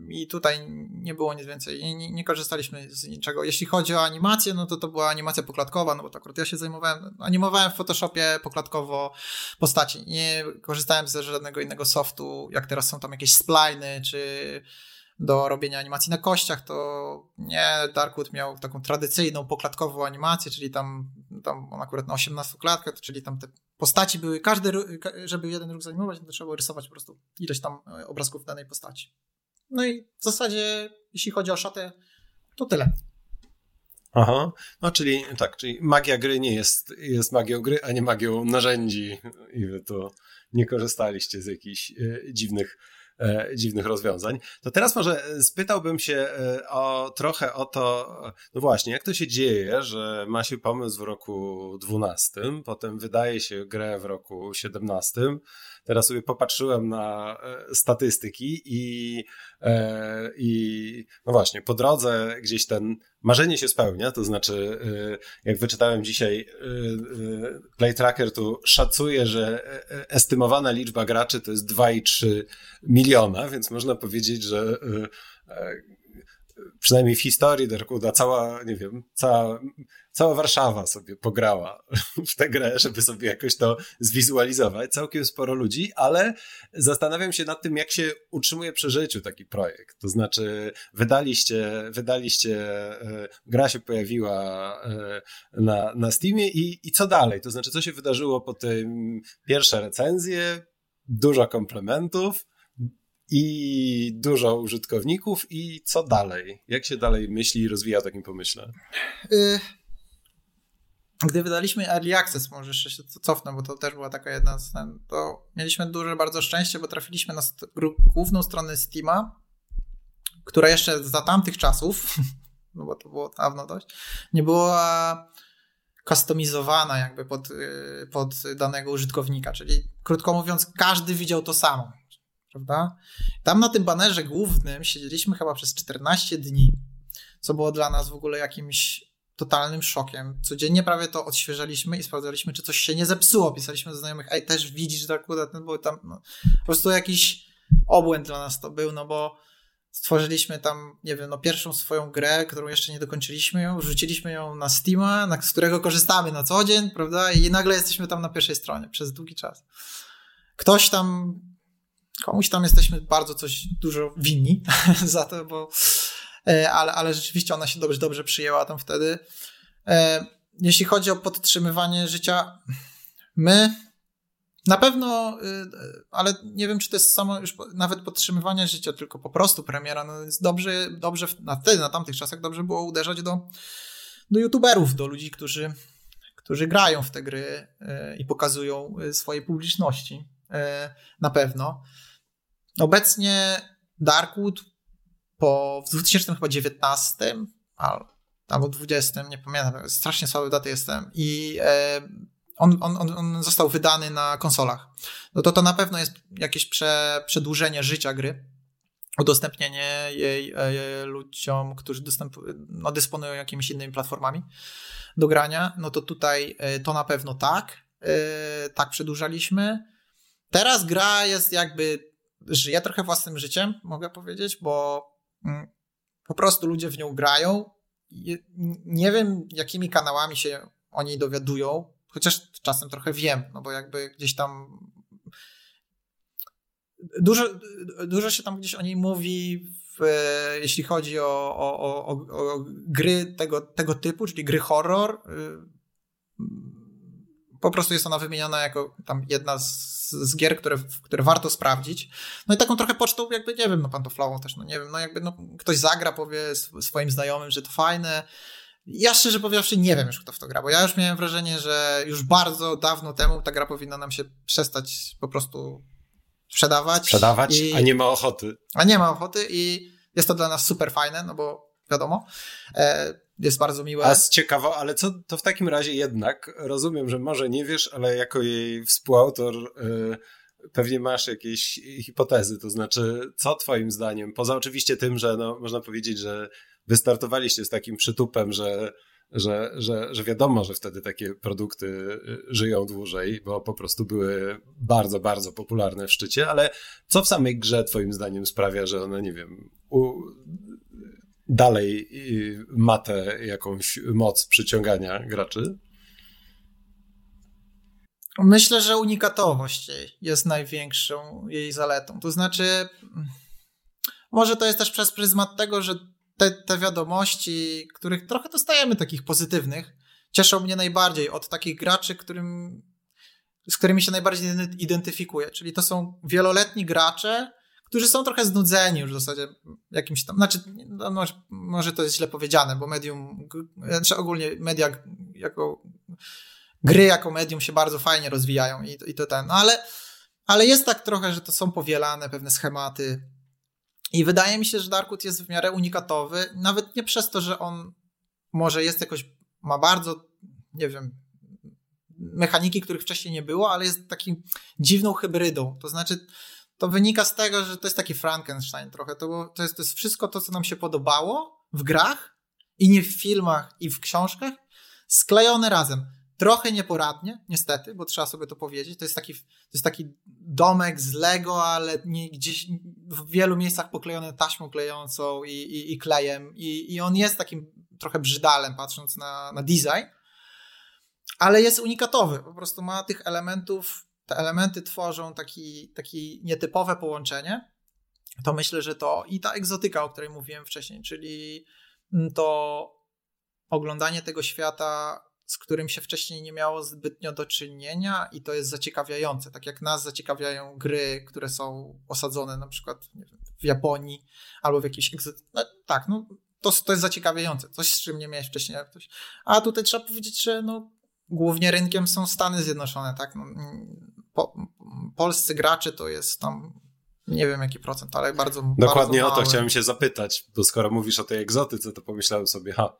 i tutaj nie było nic więcej. Nie, nie, korzystaliśmy z niczego. Jeśli chodzi o animację, no to to była animacja pokładkowa, no bo to akurat ja się zajmowałem, animowałem w Photoshopie pokładkowo postaci. Nie korzystałem ze żadnego innego softu, jak teraz są tam jakieś spliny, czy do robienia animacji na kościach, to nie, Darkwood miał taką tradycyjną, poklatkową animację, czyli tam, tam on akurat na 18 klatkach, czyli tam te postaci były, każdy, żeby jeden ruch zanimować, to trzeba było rysować po prostu ilość tam e, obrazków danej postaci. No i w zasadzie, jeśli chodzi o szatę, to tyle. Aha, no czyli tak, czyli magia gry nie jest, jest magią gry, a nie magią narzędzi i wy tu nie korzystaliście z jakichś y, dziwnych dziwnych rozwiązań. To teraz może spytałbym się e, o trochę o to, no właśnie, jak to się dzieje, że ma się pomysł w roku 12, potem wydaje się grę w roku 17, teraz sobie popatrzyłem na e, statystyki i, e, i no właśnie, po drodze gdzieś ten marzenie się spełnia, to znaczy e, jak wyczytałem dzisiaj Play Tracker tu szacuje, że estymowana liczba graczy to jest 2,3 miliona, więc można powiedzieć, że przynajmniej w historii Darkuda cała, nie wiem, cała, cała Warszawa sobie pograła (laughs) w tę grę, żeby sobie jakoś to zwizualizować. Całkiem sporo ludzi, ale zastanawiam się nad tym, jak się utrzymuje przy życiu taki projekt. To znaczy, wydaliście, wydaliście, e, gra się pojawiła e, na, na Steamie i, i co dalej? To znaczy, co się wydarzyło po tym pierwsze recenzje, dużo komplementów, i dużo użytkowników i co dalej? Jak się dalej myśli i rozwija w takim pomyśle? Y, gdy wydaliśmy Early Access, może jeszcze się cofnę, bo to też była taka jedna z to mieliśmy duże bardzo szczęście, bo trafiliśmy na st główną stronę Steama, która jeszcze za tamtych czasów, (laughs) no bo to było dawno dość, nie była kustomizowana jakby pod, y, pod danego użytkownika, czyli krótko mówiąc, każdy widział to samo prawda? Tam na tym banerze głównym siedzieliśmy chyba przez 14 dni, co było dla nas w ogóle jakimś totalnym szokiem. Codziennie prawie to odświeżaliśmy i sprawdzaliśmy, czy coś się nie zepsuło. Pisaliśmy do znajomych, ej, też widzisz, że akurat ten był tam, no, po prostu jakiś obłęd dla nas to był, no bo stworzyliśmy tam, nie wiem, no pierwszą swoją grę, którą jeszcze nie dokończyliśmy ją, wrzuciliśmy ją na Steama, na, z którego korzystamy na co dzień, prawda? I nagle jesteśmy tam na pierwszej stronie przez długi czas. Ktoś tam, komuś tam jesteśmy bardzo coś dużo winni (laughs) za to, bo e, ale, ale rzeczywiście ona się dobrze, dobrze przyjęła tam wtedy. E, jeśli chodzi o podtrzymywanie życia, my na pewno, y, ale nie wiem, czy to jest samo już nawet podtrzymywanie życia, tylko po prostu premiera. No jest dobrze, dobrze na wtedy, na tamtych czasach dobrze było uderzać do, do youtuberów, do ludzi, którzy, którzy grają w te gry i pokazują swojej publiczności. Na pewno. Obecnie Darkwood po w 2019 albo 20, nie pamiętam, strasznie słabe daty jestem i e, on, on, on został wydany na konsolach. No to to na pewno jest jakieś prze, przedłużenie życia gry, udostępnienie jej e, ludziom, którzy dostęp, no, dysponują jakimiś innymi platformami do grania. No to tutaj e, to na pewno tak. Tak przedłużaliśmy. Teraz gra jest jakby, żyje trochę własnym życiem, mogę powiedzieć, bo mm, po prostu ludzie w nią grają. Nie wiem, jakimi kanałami się o niej dowiadują, Chociaż czasem trochę wiem, no bo jakby gdzieś tam dużo, dużo się tam gdzieś o niej mówi, w, jeśli chodzi o, o, o, o, gry tego, tego typu, czyli gry horror. Po prostu jest ona wymieniona jako tam jedna z, z gier, które, które warto sprawdzić. No i taką trochę pocztą, jakby, nie wiem, no pantoflową też, no nie wiem, no jakby no, ktoś zagra, powie swoim znajomym, że to fajne, ja szczerze powiedziawszy nie wiem już, kto w to gra, bo ja już miałem wrażenie, że już bardzo dawno temu ta gra powinna nam się przestać po prostu sprzedawać. Sprzedawać, i... a nie ma ochoty. A nie ma ochoty i jest to dla nas super fajne, no bo wiadomo, e, jest bardzo miłe. A z ciekawo, ale co to w takim razie jednak, rozumiem, że może nie wiesz, ale jako jej współautor y, pewnie masz jakieś hipotezy, to znaczy co twoim zdaniem, poza oczywiście tym, że no, można powiedzieć, że wystartowaliście z takim przytupem, że, że, że, że wiadomo, że wtedy takie produkty y, żyją dłużej, bo po prostu były bardzo, bardzo popularne w szczycie, ale co w samej grze twoim zdaniem sprawia, że ona, nie wiem, u, dalej y, ma tę jakąś moc przyciągania graczy? Myślę, że unikatowość jest największą jej zaletą. To znaczy, może to jest też przez pryzmat tego, że te, te wiadomości, których trochę dostajemy takich pozytywnych, cieszą mnie najbardziej od takich graczy, którym, z którymi się najbardziej identyfikuję. Czyli to są wieloletni gracze, którzy są trochę znudzeni już w zasadzie jakimś tam, znaczy, no, może, to jest źle powiedziane, bo medium, znaczy ogólnie media jako, gry jako medium się bardzo fajnie rozwijają i, i to ten, no ale, ale jest tak trochę, że to są powielane pewne schematy, i wydaje mi się, że Darkwood jest w miarę unikatowy, nawet nie przez to, że on może jest jakoś, ma bardzo, nie wiem, mechaniki, których wcześniej nie było, ale jest takim dziwną hybrydą. To znaczy, to wynika z tego, że to jest taki Frankenstein trochę. To, to, jest, to jest wszystko to, co nam się podobało w grach i nie w filmach i w książkach, sklejone razem. Trochę nieporadnie, niestety, bo trzeba sobie to powiedzieć. To jest taki, to jest taki domek z Lego, ale nie, gdzieś w wielu miejscach poklejony taśmą klejącą i, i, i klejem. I, I on jest takim trochę brzydalem, patrząc na, na design, ale jest unikatowy. Po prostu ma tych elementów, te elementy tworzą taki, taki nietypowe połączenie. To myślę, że to i ta egzotyka, o której mówiłem wcześniej, czyli to oglądanie tego świata z którym się wcześniej nie miało zbytnio do czynienia i to jest zaciekawiające. Tak jak nas zaciekawiają gry, które są osadzone na przykład wiem, w Japonii albo w jakiejś no, tak, no to, to jest zaciekawiające. Coś, z czym nie miałeś wcześniej. A tutaj trzeba powiedzieć, że no, głównie rynkiem są Stany Zjednoczone, tak? No, po, polscy gracze to jest tam nie wiem jaki procent, ale bardzo Dokładnie bardzo o to chciałem się zapytać, bo skoro mówisz o tej egzotyce, to pomyślałem sobie, ha,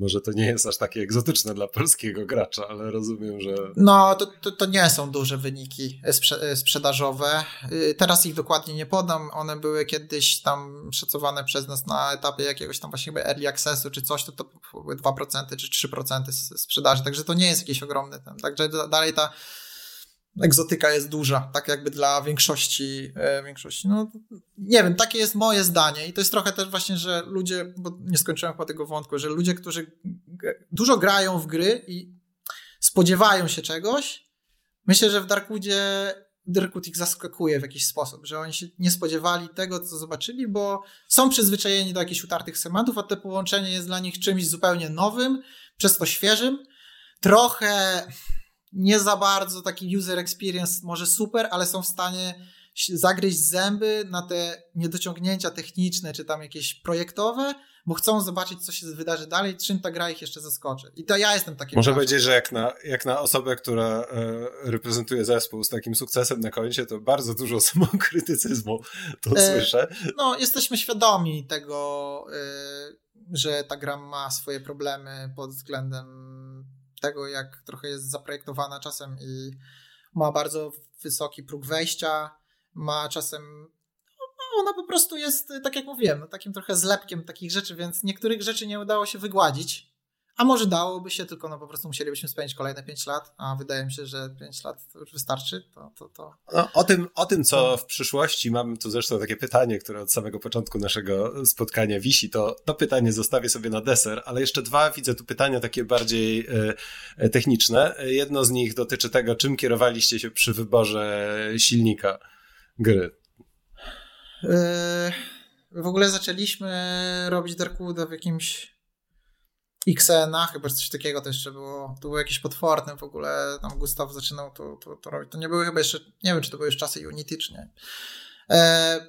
Może to nie jest aż takie egzotyczne dla polskiego gracza, ale rozumiem, że. No, to, to, to nie są duże wyniki sprze sprzedażowe. Y, teraz ich dokładnie nie podam. One były kiedyś tam szacowane przez nas na etapie jakiegoś tam właśnie early accessu czy coś, to to były 2% czy 3% sprzedaży, także to nie jest jakiś ogromny ten. Także dalej ta egzotyka jest duża, tak jakby dla większości, e, większości. No, nie wiem, takie jest moje zdanie i to jest trochę też właśnie, że ludzie, bo nie skończyłem chyba tego wątku, że ludzie, którzy dużo grają w gry i spodziewają się czegoś, myślę, że w Darkwoodzie Darkwood ich zaskakuje w jakiś sposób, że oni się nie spodziewali tego, co zobaczyli, bo są przyzwyczajeni do jakichś utartych schematów, a to połączenie jest dla nich czymś zupełnie nowym, przez to świeżym. Trochę nie za bardzo taki user experience może super, ale są w stanie zagryźć zęby na te niedociągnięcia techniczne, czy tam jakieś projektowe, bo chcą zobaczyć, co się wydarzy dalej, czym ta gra ich jeszcze zaskoczy. I to ja jestem taki. Może powiedzieć, że jak na, jak na osobę, która e, reprezentuje zespół z takim sukcesem na koncie, to bardzo dużo (laughs) samokrytycyzmu to e, słyszę. No, jesteśmy świadomi tego, e, że ta gra ma swoje problemy pod względem tego, jak trochę jest zaprojektowana czasem i ma bardzo wysoki próg wejścia, ma czasem no, ona po prostu jest, tak jak mówiłem, no, takim trochę zlepkiem takich rzeczy, więc niektórych rzeczy nie udało się wygładzić. A może dałoby się, tylko no po prostu musielibyśmy spędzić kolejne 5 lat, a wydaje mi się, że 5 lat to już wystarczy. To, to, to... No, o, tym, o tym, co w przyszłości, mam tu zresztą takie pytanie, które od samego początku naszego spotkania wisi, to to pytanie zostawię sobie na deser, ale jeszcze dwa widzę tu pytania takie bardziej e, techniczne. Jedno z nich dotyczy tego, czym kierowaliście się przy wyborze silnika gry. E, w ogóle zaczęliśmy robić Darkwooda w jakimś XNA, chyba coś takiego to jeszcze było. To było jakieś potworne w ogóle. Tam Gustaw zaczynał to, to, to robić. To nie były chyba jeszcze, nie wiem, czy to były już czasy Unity, czy nie. E,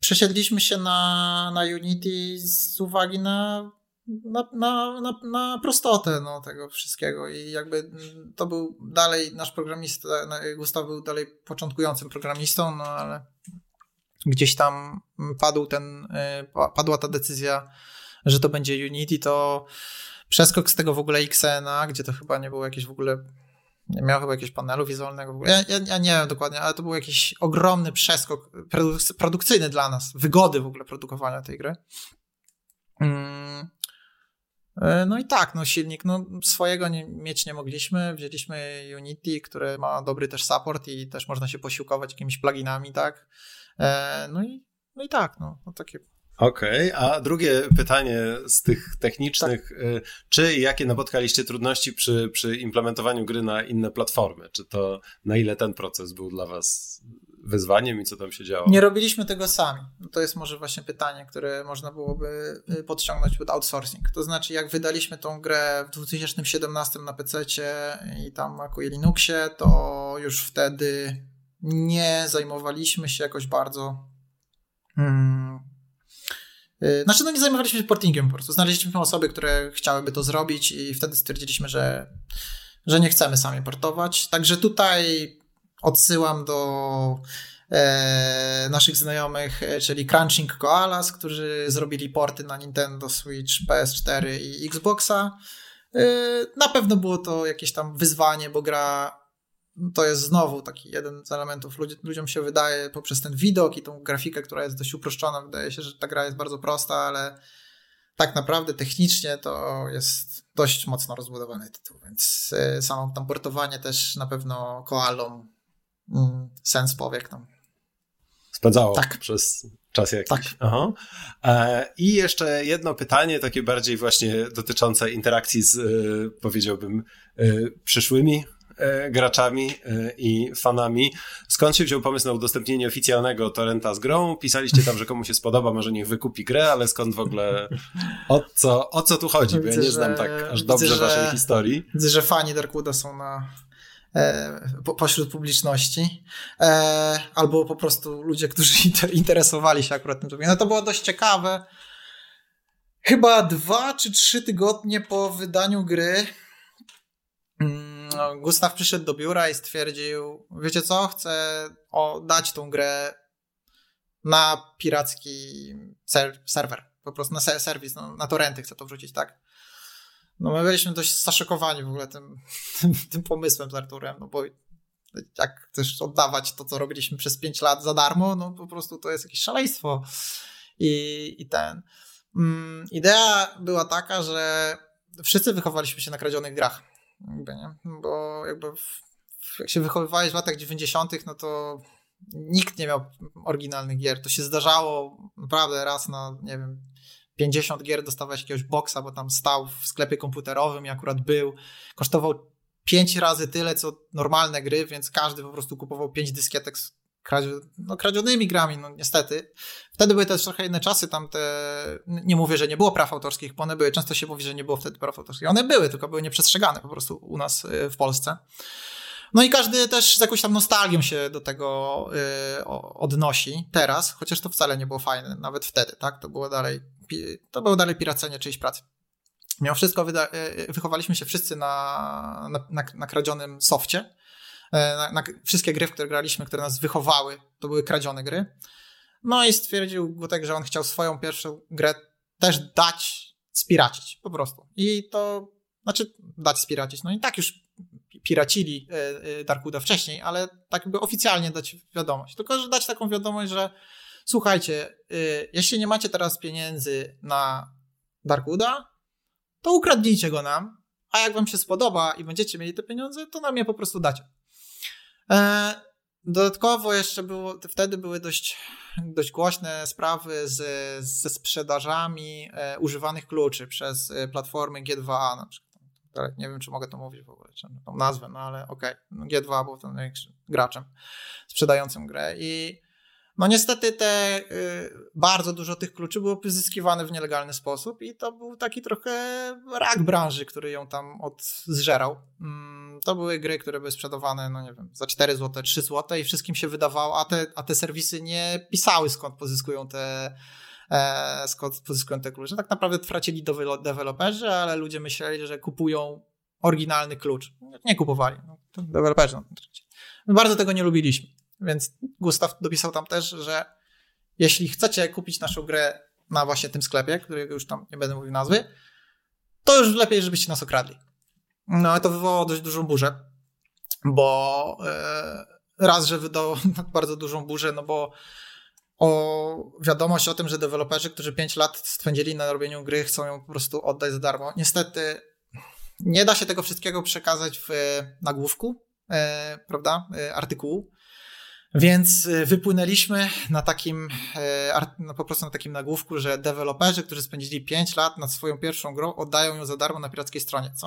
przesiedliśmy się na, na Unity z uwagi na, na, na, na, na prostotę no, tego wszystkiego. I jakby to był dalej nasz programista, Gustaw był dalej początkującym programistą, no ale gdzieś tam padł ten, e, padła ta decyzja, że to będzie Unity, to przeskok z tego w ogóle XNA, gdzie to chyba nie było jakieś w ogóle, nie miał chyba jakiegoś panelu wizualnego. Ja, ja, ja, nie wiem dokładnie, ale to był jakiś ogromny przeskok produk- produkcyjny dla nas, wygody w ogóle produkowania tej gry. Mm. E, no i tak, no silnik, no swojego nie, mieć nie mogliśmy, wzięliśmy Unity, które ma dobry też support i też można się posiłkować jakimiś pluginami, tak. E, no i, no i tak, no, no takie Okej, okay, a drugie pytanie z tych technicznych, tak. Y, czy jakie napotkaliście trudności przy, przy implementowaniu gry na inne platformy? Czy to na ile ten proces był dla was wyzwaniem i co tam się działo? Nie robiliśmy tego sami. To jest może właśnie pytanie, które można byłoby y, podciągnąć pod outsourcing. To znaczy, jak wydaliśmy tą grę w 2017 na PC i tam Macu i Linuxie, to już wtedy nie zajmowaliśmy się jakoś bardzo hmm, znaczy, no nie zajmowaliśmy się portingiem po prostu. Znaleźliśmy osoby, które chciałyby to zrobić i wtedy stwierdziliśmy, że, że nie chcemy sami portować. Także tutaj odsyłam do e, naszych znajomych, e, czyli Crunching Koalas, którzy zrobili porty na Nintendo Switch, PS4 i Xboxa. E, na pewno było to jakieś tam wyzwanie, bo gra to jest znowu taki jeden z elementów. Ludzi, ludziom się wydaje poprzez ten widok i tą grafikę, która jest dość uproszczona, wydaje się, że ta gra jest bardzo prosta, ale tak naprawdę technicznie to jest dość mocno rozbudowany tytuł, więc y, samo tam portowanie też na pewno koalą mm, sens powiek tam. Spędzało tak. przez czas jakiś. Tak. Aha. E, I jeszcze jedno pytanie, takie bardziej właśnie dotyczące interakcji z, y, powiedziałbym, y, przyszłymi graczami e, i fanami. Skąd się wziął pomysł na udostępnienie oficjalnego torrenta z grą? Pisaliście tam, że komu się spodoba, może niech wykupi grę, ale skąd w ogóle, o co, o co tu chodzi? Bo ja nie znam tak aż dobrze widzę, waszej historii. Widzę, że fani Darkwooda są na, e, po, pośród publiczności, e, albo po prostu ludzie, którzy (laughs) interesowali się akurat tym. No to było dość ciekawe. Chyba dwa czy trzy tygodnie po wydaniu gry Gustaw przyszedł do biura i stwierdził, wiecie co, chcę dać tą grę na piracki ser serwer, po prostu na serwis, no, na torrenty chcę to wrzucić, tak? No my byliśmy dość zaszokowani w ogóle tym, (laughs) tym, tym pomysłem z Arturem, no bo jak też oddawać to, co robiliśmy przez 5 lat za darmo, no po prostu to jest jakieś szaleństwo. I, i ten. Mm, idea była taka, że wszyscy wychowaliśmy się na kradzionych grach. Jakby, nie? Bo jakby w, jak się wychowywałeś w latach 90., no to nikt nie miał oryginalnych gier. To się zdarzało naprawdę raz na, nie wiem, 50 gier dostawałeś jakiegoś boksa, bo tam stał w sklepie komputerowym i akurat był. Kosztował 5 razy tyle, co normalne gry, więc każdy po prostu kupował 5 dyskietek kradzio, no, kradzionymi grami, no niestety. Wtedy były też trochę inne czasy, tam te, nie mówię, że nie było praw autorskich, bo one były, często się mówi, że nie było wtedy praw autorskich. One były, tylko były nieprzestrzegane po prostu u nas y, w Polsce. No i każdy też z jakąś tam nostalgią się do tego y, odnosi teraz, chociaż to wcale nie było fajne, nawet wtedy, tak? To było dalej, to było dalej piracenie czyjejś pracy. Mimo wszystko wyda- y, wychowaliśmy się wszyscy na, na, na, na kradzionym softie. E, na, na, wszystkie gry, w które graliśmy, które nas wychowały, to były kradzione gry. No i stwierdził Gutek, że on chciał swoją pierwszą grę też dać spiracić, po prostu. I to, znaczy dać spiracić, no i tak już piracili e, e, Darkuda wcześniej, ale tak jakby oficjalnie dać wiadomość. Tylko, że dać taką wiadomość, że słuchajcie, jeśli nie macie teraz pieniędzy na Darkuda, to ukradnijcie go nam, a jak wam się spodoba i będziecie mieli te pieniądze, to nam je po prostu dacie. E, dodatkowo jeszcze było, wtedy były dość, dość głośne sprawy z, ze sprzedażami e, używanych kluczy przez e, platformy G2A na przykład. Nie wiem, czy mogę to mówić w ogóle, czy tą nazwę, no ale okej. Okay. No G2 był największym graczem sprzedającym grę i no niestety te y, bardzo dużo tych kluczy było pozyskiwane w nielegalny sposób i to był taki trochę rak branży, który ją tam odzżerał. Mm, to były gry, które były sprzedawane, no nie wiem, za 4 zł, 3 zł i wszystkim się wydawało, a te, a te serwisy nie pisały skąd pozyskują te e, skąd pozyskują te klucze. Tak naprawdę tracili deweloperzy, ale ludzie myśleli, że kupują oryginalny klucz. Nie kupowali. No, deweloperzy. My bardzo tego nie lubiliśmy. Więc Gustaw dopisał tam też, że jeśli chcecie kupić naszą grę na właśnie tym sklepie, którego już tam nie będę mówił nazwy, to już lepiej, żebyście nas okradli. No ale to wywołało dość dużą burzę, bo e, raz, że wydało (laughs) bardzo dużą burzę, no bo o wiadomość o tym, że deweloperzy, którzy 5 lat spędzili na robieniu gry, chcą ją po prostu oddać za darmo. Niestety nie da się tego wszystkiego przekazać w nagłówku, e, prawda, e, artykułu, więc wypłynęliśmy na takim, no po prostu na takim nagłówku, że deweloperzy, którzy spędzili 5 lat nad swoją pierwszą grą, oddają ją za darmo na pirackiej stronie. Co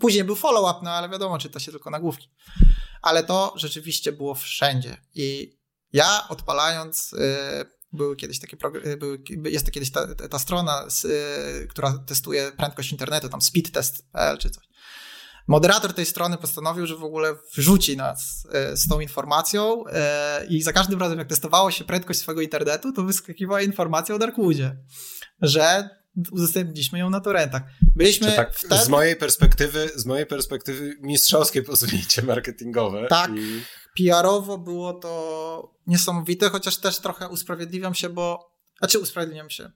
później był follow-up, no ale wiadomo, czyta się tylko nagłówki. Ale to rzeczywiście było wszędzie. I ja odpalając, y, były kiedyś takie, y, były, jest kiedyś ta, ta strona, która testuje prędkość internetu, tam speedtest.pl czy coś. Moderator tej strony postanowił, że w ogóle wrzuci nas e, z tą informacją e, i za każdym razem, jak testowało się prędkość swojego internetu, to wyskakiwała informacja o Darkwoodzie, że udostępniliśmy ją na torrentach. Byliśmy tak, wtedy... z mojej perspektywy, z mojej perspektywy mistrzowskie posunięcie (laughs) marketingowe. Tak, i... PR-owo było to niesamowite, chociaż też trochę usprawiedliwiam się, bo, znaczy usprawiedliwiam się,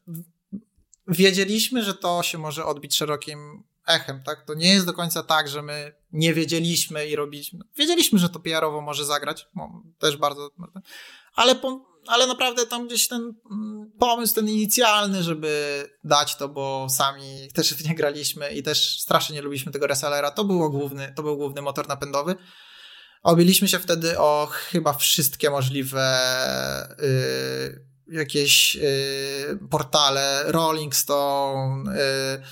wiedzieliśmy, że to się może odbić szerokim echem, tak? To nie jest do końca tak, że my nie wiedzieliśmy i robiliśmy. Wiedzieliśmy, że to PR-owo może zagrać, też bardzo, ale, ale naprawdę tam gdzieś ten mm, pomysł, ten inicjalny, żeby dać to, bo sami też w nie graliśmy i też strasznie nie lubiliśmy tego resellera, to było główny, to był główny motor napędowy. Obiliśmy się wtedy o chyba wszystkie możliwe yy, jakieś yy, portale, Rolling Stone, yy,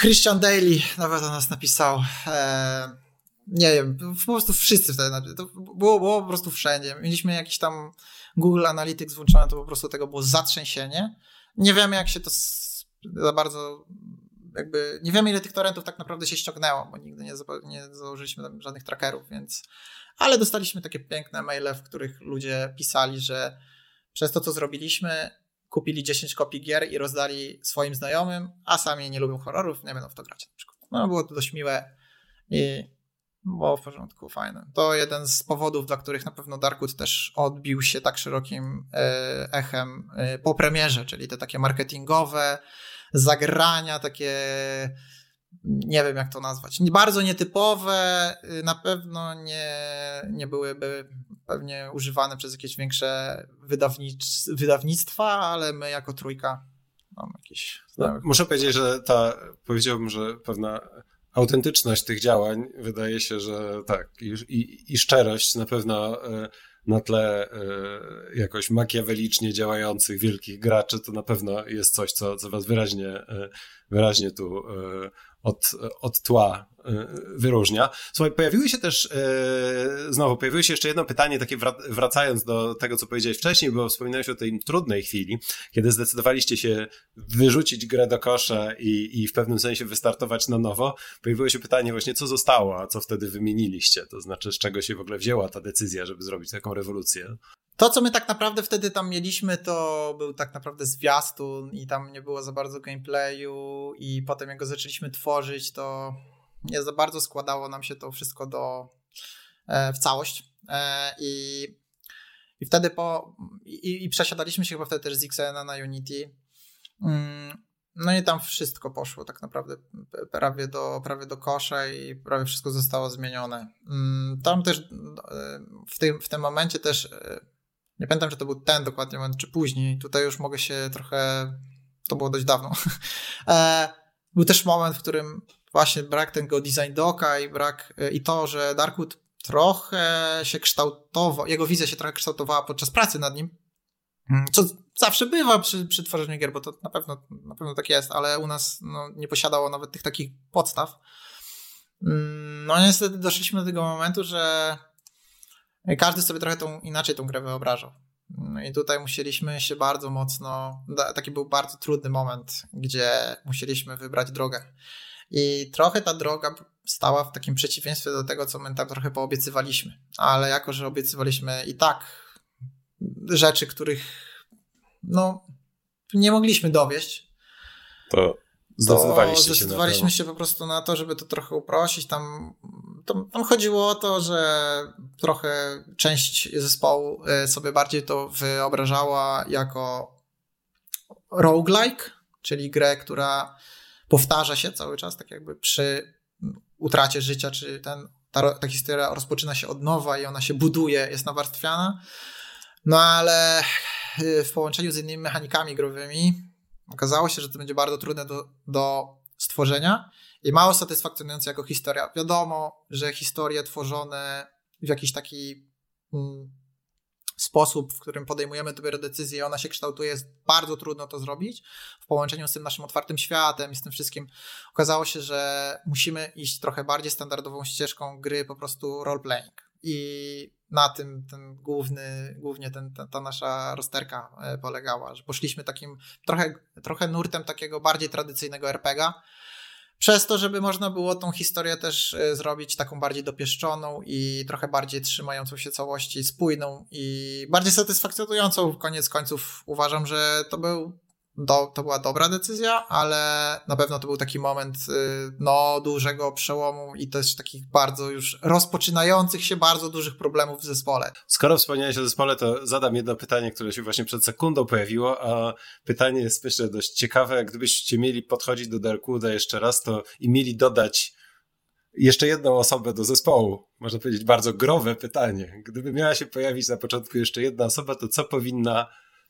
Christian Daly nawet o nas napisał. E, nie wiem, po prostu wszyscy wtedy. To było, było po prostu wszędzie. Mieliśmy jakiś tam Google Analytics włączone, to po prostu tego było zatrzęsienie. Nie wiemy, jak się to za bardzo jakby nie wiemy, ile tych torrentów tak naprawdę się ściągnęło, bo nigdy nie, nie założyliśmy tam żadnych trackerów, więc ale dostaliśmy takie piękne maile, w których ludzie pisali, że przez to, co zrobiliśmy, kupili 10 kopii gier i rozdali swoim znajomym, a sami nie lubią horrorów, nie będą w to grać na przykład. No było to dość miłe i było w porządku, fajne. To jeden z powodów, dla których na pewno Darkwood też odbił się tak szerokim e, echem e, po premierze, czyli te takie marketingowe, zagrania takie nie wiem jak to nazwać, bardzo nietypowe, y, na pewno nie, nie byłyby pewnie używane przez jakieś większe wydawnictw, wydawnictwa, ale my jako trójka mam jakieś... No, muszę powiedzieć, że ta, powiedziałbym, że pewna autentyczność tych działań wydaje się, że tak, i, i, i szczerość na pewno e, na tle e, jakoś makiawelicznie działających wielkich graczy, to na pewno jest coś, co, co was wyraźnie, e, wyraźnie tu od, od tła wyróżnia. Słuchaj, pojawiły się też, e, znowu, pojawiło się jeszcze jedno pytanie, takie wracając do tego, co powiedziałeś wcześniej, bo wspominałeś o tej trudnej chwili, kiedy zdecydowaliście się wyrzucić grę do kosza i, i w pewnym sensie wystartować na nowo. Pojawiło się pytanie właśnie, co zostało, a co wtedy wymieniliście? To znaczy, z czego się w ogóle wzięła ta decyzja, żeby zrobić taką rewolucję? To, co my tak naprawdę wtedy tam mieliśmy, to był tak naprawdę zwiastun i tam nie było za bardzo gameplayu i potem jak go zaczęliśmy tworzyć, to nie za bardzo składało nam się to wszystko do, e, w całość e, i, i wtedy po, i, i przesiadaliśmy się chyba wtedy też z Xena na Unity mm, no i tam wszystko poszło tak naprawdę prawie do, prawie do kosza i prawie wszystko zostało zmienione. Mm, tam też e, w tym, w tym momencie też nie pamiętam, czy to był ten dokładnie moment, czy później. Tutaj już mogę się trochę. To było dość dawno. (laughs) Był też moment, w którym właśnie brak tego design doka i brak. E, i to, że Darkwood trochę się kształtował, jego wizja się trochę kształtowała podczas pracy nad nim. Mm, co zawsze bywa przy, przy tworzeniu gier, bo to na pewno, na pewno tak jest, ale u nas no, nie posiadało nawet tych takich podstaw. Mm, no niestety doszliśmy do tego momentu, że każdy sobie trochę tą, inaczej tą grę wyobrażał. No i tutaj musieliśmy się bardzo mocno, taki był bardzo trudny moment, gdzie musieliśmy wybrać drogę. I trochę ta droga stała w takim przeciwieństwie do tego, co my tam trochę poobiecywaliśmy. Ale jako, że obiecywaliśmy i tak rzeczy, których no, nie mogliśmy dowieść, to zdecydowaliście się zdecydowaliśmy się po prostu na to, żeby to trochę uprościć. Tam tam, tam chodziło o to, że trochę część zespołu e, sobie bardziej to wyobrażała jako roguelike, czyli grę, która powtarza się cały czas, tak jakby przy utracie życia, czy ten, ta, ta historia rozpoczyna się od nowa i ona się buduje, jest nawarstwiana. No ale e, w połączeniu z innymi mechanikami growymi okazało się, że to będzie bardzo trudne do, do stworzenia i mało satysfakcjonujące jako historia. Wiadomo, że historie tworzone w jakiś taki mm, sposób, w którym podejmujemy dopiero decyzję, ona się kształtuje, jest bardzo trudno to zrobić. W połączeniu z tym naszym otwartym światem i z tym wszystkim okazało się, że musimy iść trochę bardziej standardową ścieżką gry, po prostu roleplaying. I na tym ten główny, głównie ten, ta, ta nasza rozterka e, polegała, że poszliśmy takim trochę, trochę nurtem takiego bardziej tradycyjnego RPGa, przez to, żeby można było tą historię też e, zrobić taką bardziej dopieszczoną i trochę bardziej trzymającą się całości, spójną i bardziej satysfakcjonującą. Koniec końców uważam, że to był do, to była dobra decyzja, ale na pewno to był taki moment y, no, dużego przełomu i też takich bardzo już rozpoczynających się bardzo dużych problemów w zespole. Skoro wspomniałeś o zespole, to zadam jedno pytanie, które się właśnie przed sekundą pojawiło, a pytanie jest myślę dość ciekawe. Gdybyście mieli podchodzić do Darkwooda jeszcze raz, to i mieli dodać jeszcze jedną osobę do zespołu, można powiedzieć bardzo growe pytanie. Gdyby miała się pojawić na początku jeszcze jedna osoba, to co powinna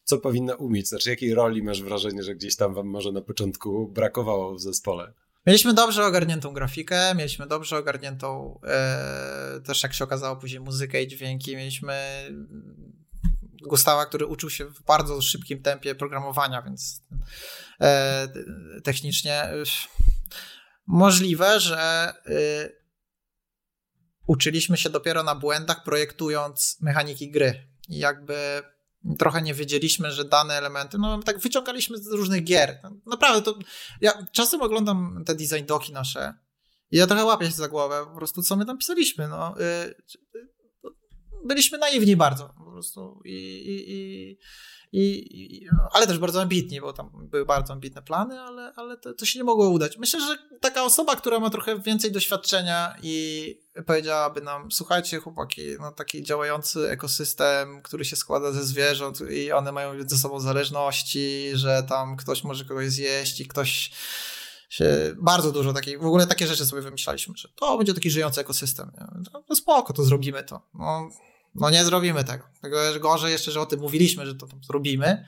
co powinna umieć? Znaczy, jakiej roli masz wrażenie, że gdzieś tam wam może na początku brakowało w zespole? Mieliśmy dobrze ogarniętą grafikę, mieliśmy dobrze ogarniętą e, też jak się okazało później muzykę i dźwięki, mieliśmy Gustawa, który uczył się w bardzo szybkim tempie programowania, więc e, technicznie możliwe, że e, uczyliśmy się dopiero na błędach projektując mechaniki gry. I jakby trochę nie wiedzieliśmy, że dane elementy, no tak wyciągaliśmy z różnych gier. Naprawdę to, ja czasem oglądam te design doki nasze i ja trochę łapię się za głowę, po prostu co my tam pisaliśmy, no. Byliśmy naiwni bardzo po prostu i, i, i i, i, ale też bardzo ambitni, bo tam były bardzo ambitne plany, ale, ale to, to, się nie mogło udać. Myślę, że taka osoba, która ma trochę więcej doświadczenia i powiedziałaby nam, słuchajcie chłopaki, no taki działający ekosystem, który się składa ze zwierząt i one mają ze sobą zależności, że tam ktoś może kogoś zjeść i ktoś się, bardzo dużo takich, w ogóle takie rzeczy sobie wymyślaliśmy, że to będzie taki żyjący ekosystem. No, no spoko, to zrobimy to. No, no nie zrobimy tego. Tego gorzej jeszcze, że o tym mówiliśmy, że to zrobimy.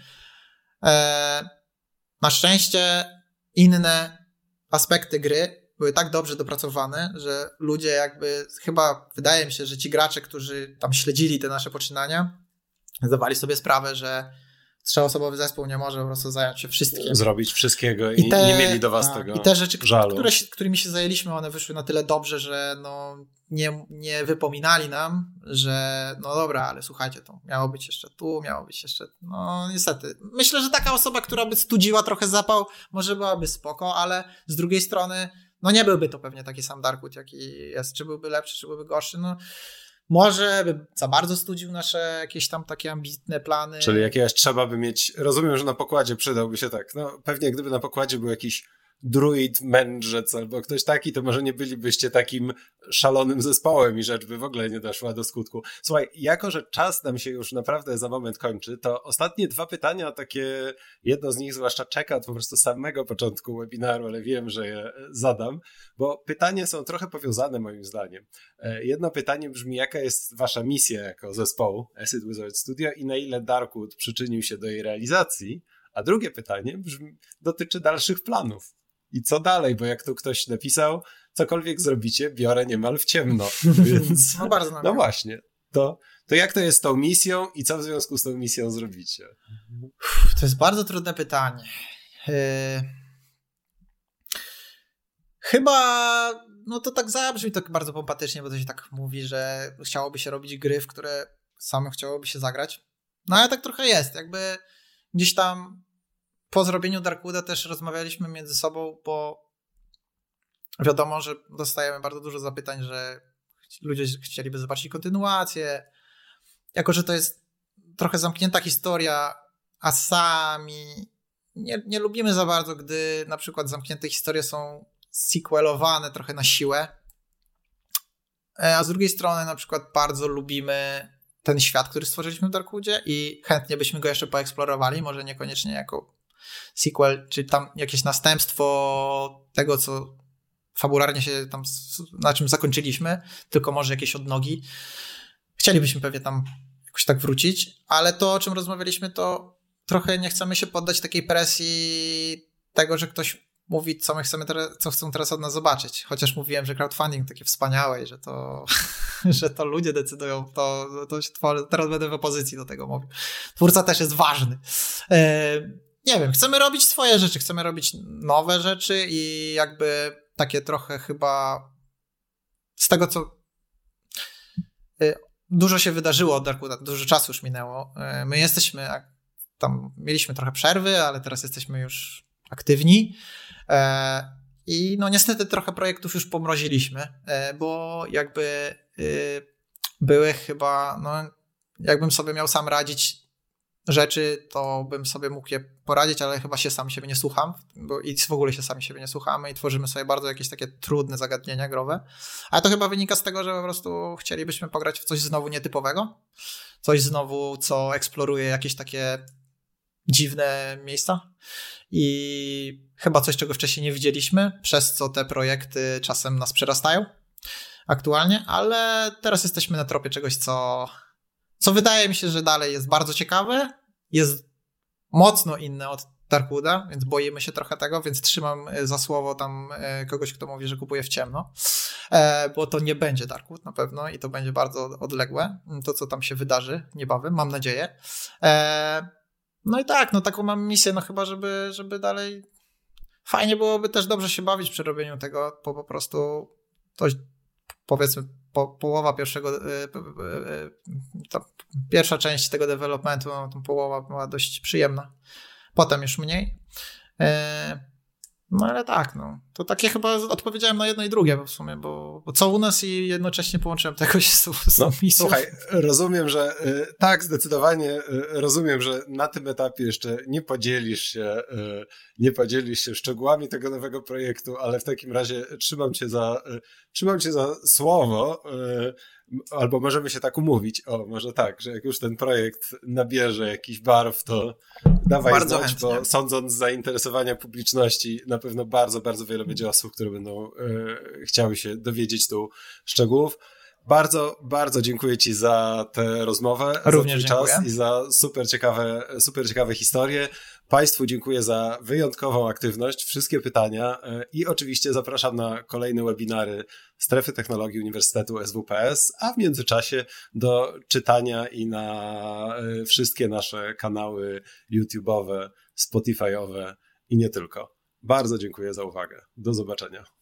E, na szczęście inne aspekty gry były tak dobrze dopracowane, że ludzie jakby, chyba wydaje mi się, że ci gracze, którzy tam śledzili te nasze poczynania, zdawali sobie sprawę, że trzyosobowy zespół nie może po prostu zająć się wszystkim. Zrobić wszystkiego i, I te, nie mieli do was a, tego I te rzeczy, żalu. Które, którymi się zajęliśmy, one wyszły na tyle dobrze, że no, nie, nie wypominali nam, że no dobra, ale słuchajcie, to miało być jeszcze tu, miało być jeszcze, no niestety. Myślę, że taka osoba, która by studziła trochę zapał, może byłaby spoko, ale z drugiej strony, no nie byłby to pewnie taki sam Darkwood, jaki jest. Czy byłby lepszy, czy byłby gorszy, no może by za bardzo studził nasze jakieś tam takie ambitne plany. Czyli jakieś trzeba by mieć, rozumiem, że na pokładzie przydałby się tak, no pewnie gdyby na pokładzie był jakiś druid, mędrzec albo ktoś taki, to może nie bylibyście takim szalonym zespołem i rzecz by w ogóle nie doszła do skutku. Słuchaj, jako że czas nam się już naprawdę za moment kończy, to ostatnie dwa pytania, takie jedno z nich zwłaszcza czeka od po prostu samego początku webinaru, ale wiem, że je zadam, bo pytanie są trochę powiązane moim zdaniem. E, jedno pytanie brzmi, jaka jest wasza misja jako zespołu Acid Wizard Studio i na ile Darkwood przyczynił się do jej realizacji? A drugie pytanie brzmi, dotyczy dalszych planów. I co dalej? Bo jak tu ktoś napisał, cokolwiek zrobicie, biorę niemal w ciemno. (laughs) Więc, no bardzo No właśnie. To, to jak to jest z tą misją i co w związku z tą misją zrobicie? To jest bardzo trudne pytanie. Yy... Chyba, no to tak zabrzmi to bardzo pompatycznie, bo to się tak mówi, że chciałoby się robić gry, w które same chciałoby się zagrać. No ale tak trochę jest, jakby gdzieś tam po zrobieniu Darkwooda też rozmawialiśmy między sobą, bo wiadomo, że dostajemy bardzo dużo zapytań, że ludzie chcieliby zobaczyć kontynuację. Jako, że to jest trochę zamknięta historia, a sami nie, nie lubimy za bardzo, gdy na przykład zamknięte historie są sequelowane trochę na siłę. E, a z drugiej strony na przykład bardzo lubimy ten świat, który stworzyliśmy w Darkwoodzie i chętnie byśmy go jeszcze poeksplorowali, może niekoniecznie jako sequel, czy tam jakieś następstwo tego, co fabularnie się tam, na czym zakończyliśmy, tylko może jakieś odnogi. Chcielibyśmy pewnie tam jakoś tak wrócić, ale to, o czym rozmawialiśmy, to trochę nie chcemy się poddać takiej presji tego, że ktoś mówi, co my chcemy teraz, co chcą teraz od nas zobaczyć. Chociaż mówiłem, że crowdfunding takie wspaniałe i że to, (laughs) że to ludzie decydują, to, to się tworzy, teraz będę w opozycji do tego mówił. Twórca też jest ważny. Nie wiem, chcemy robić swoje rzeczy, chcemy robić nowe rzeczy i jakby takie trochę chyba z tego, co y, dużo się wydarzyło od Darkwooda, dużo czasu już minęło. Y, my jesteśmy, tam mieliśmy trochę przerwy, ale teraz jesteśmy już aktywni. E, I no niestety trochę projektów już pomroziliśmy, e, bo jakby y, były chyba, no jakbym sobie miał sam radzić, rzeczy, to bym sobie mógł je poradzić, ale chyba się sam siebie nie słucham, bo i w ogóle się sami siebie nie słuchamy i tworzymy sobie bardzo jakieś takie trudne zagadnienia growe. Ale to chyba wynika z tego, że po prostu chcielibyśmy pograć w coś znowu nietypowego, coś znowu, co eksploruje jakieś takie dziwne miejsca i chyba coś, czego wcześniej nie widzieliśmy, przez co te projekty czasem nas przerastają aktualnie, ale teraz jesteśmy na tropie czegoś, co co wydaje mi się, że dalej jest bardzo ciekawe, jest mocno inne od Darkwooda, więc boimy się trochę tego, więc trzymam e, za słowo tam e, kogoś, kto mówi, że kupuje w ciemno, e, bo to nie będzie Darkwood na pewno i to będzie bardzo odległe, to co tam się wydarzy niebawem, mam nadzieję. No i tak, no taką mam misję, no chyba, żeby, żeby dalej fajnie byłoby też dobrze się bawić przy robieniu tego, bo po prostu to powiedzmy po, połowa pierwszego, y, y, ta pierwsza część tego developmentu, no, połowa była dość przyjemna. Potem już mniej. No ale tak, no. To takie chyba odpowiedziałem na jedno i drugie w sumie, bo, bo co u nas i jednocześnie połączyłem tego z, z no, misją. Słuchaj, rozumiem, że y, tak, zdecydowanie y, rozumiem, że na tym etapie jeszcze nie podzielisz się, y, nie podzielisz się szczegółami tego nowego projektu, ale w takim razie trzymam cię za, trzymam cię za słowo, albo możemy się tak umówić, o, może tak, że jak już ten projekt nabierze jakiś barw, to dawaj bardzo znać, chętnie. bo sądząc z zainteresowania publiczności, na pewno bardzo, bardzo wiele będzie osób, które będą e, chciały się dowiedzieć tu szczegółów. Bardzo, bardzo dziękuję Ci za tę rozmowę, Również za twój czas i za super ciekawe, super ciekawe historie. Państwu dziękuję za wyjątkową aktywność, wszystkie pytania e, i oczywiście zapraszam na kolejne webinary Strefy Technologii Uniwersytetu SWPS, a w międzyczasie do czytania i na e, wszystkie nasze kanały YouTube'owe, Spotify'owe i nie tylko. Bardzo dziękuję za uwagę. Do zobaczenia.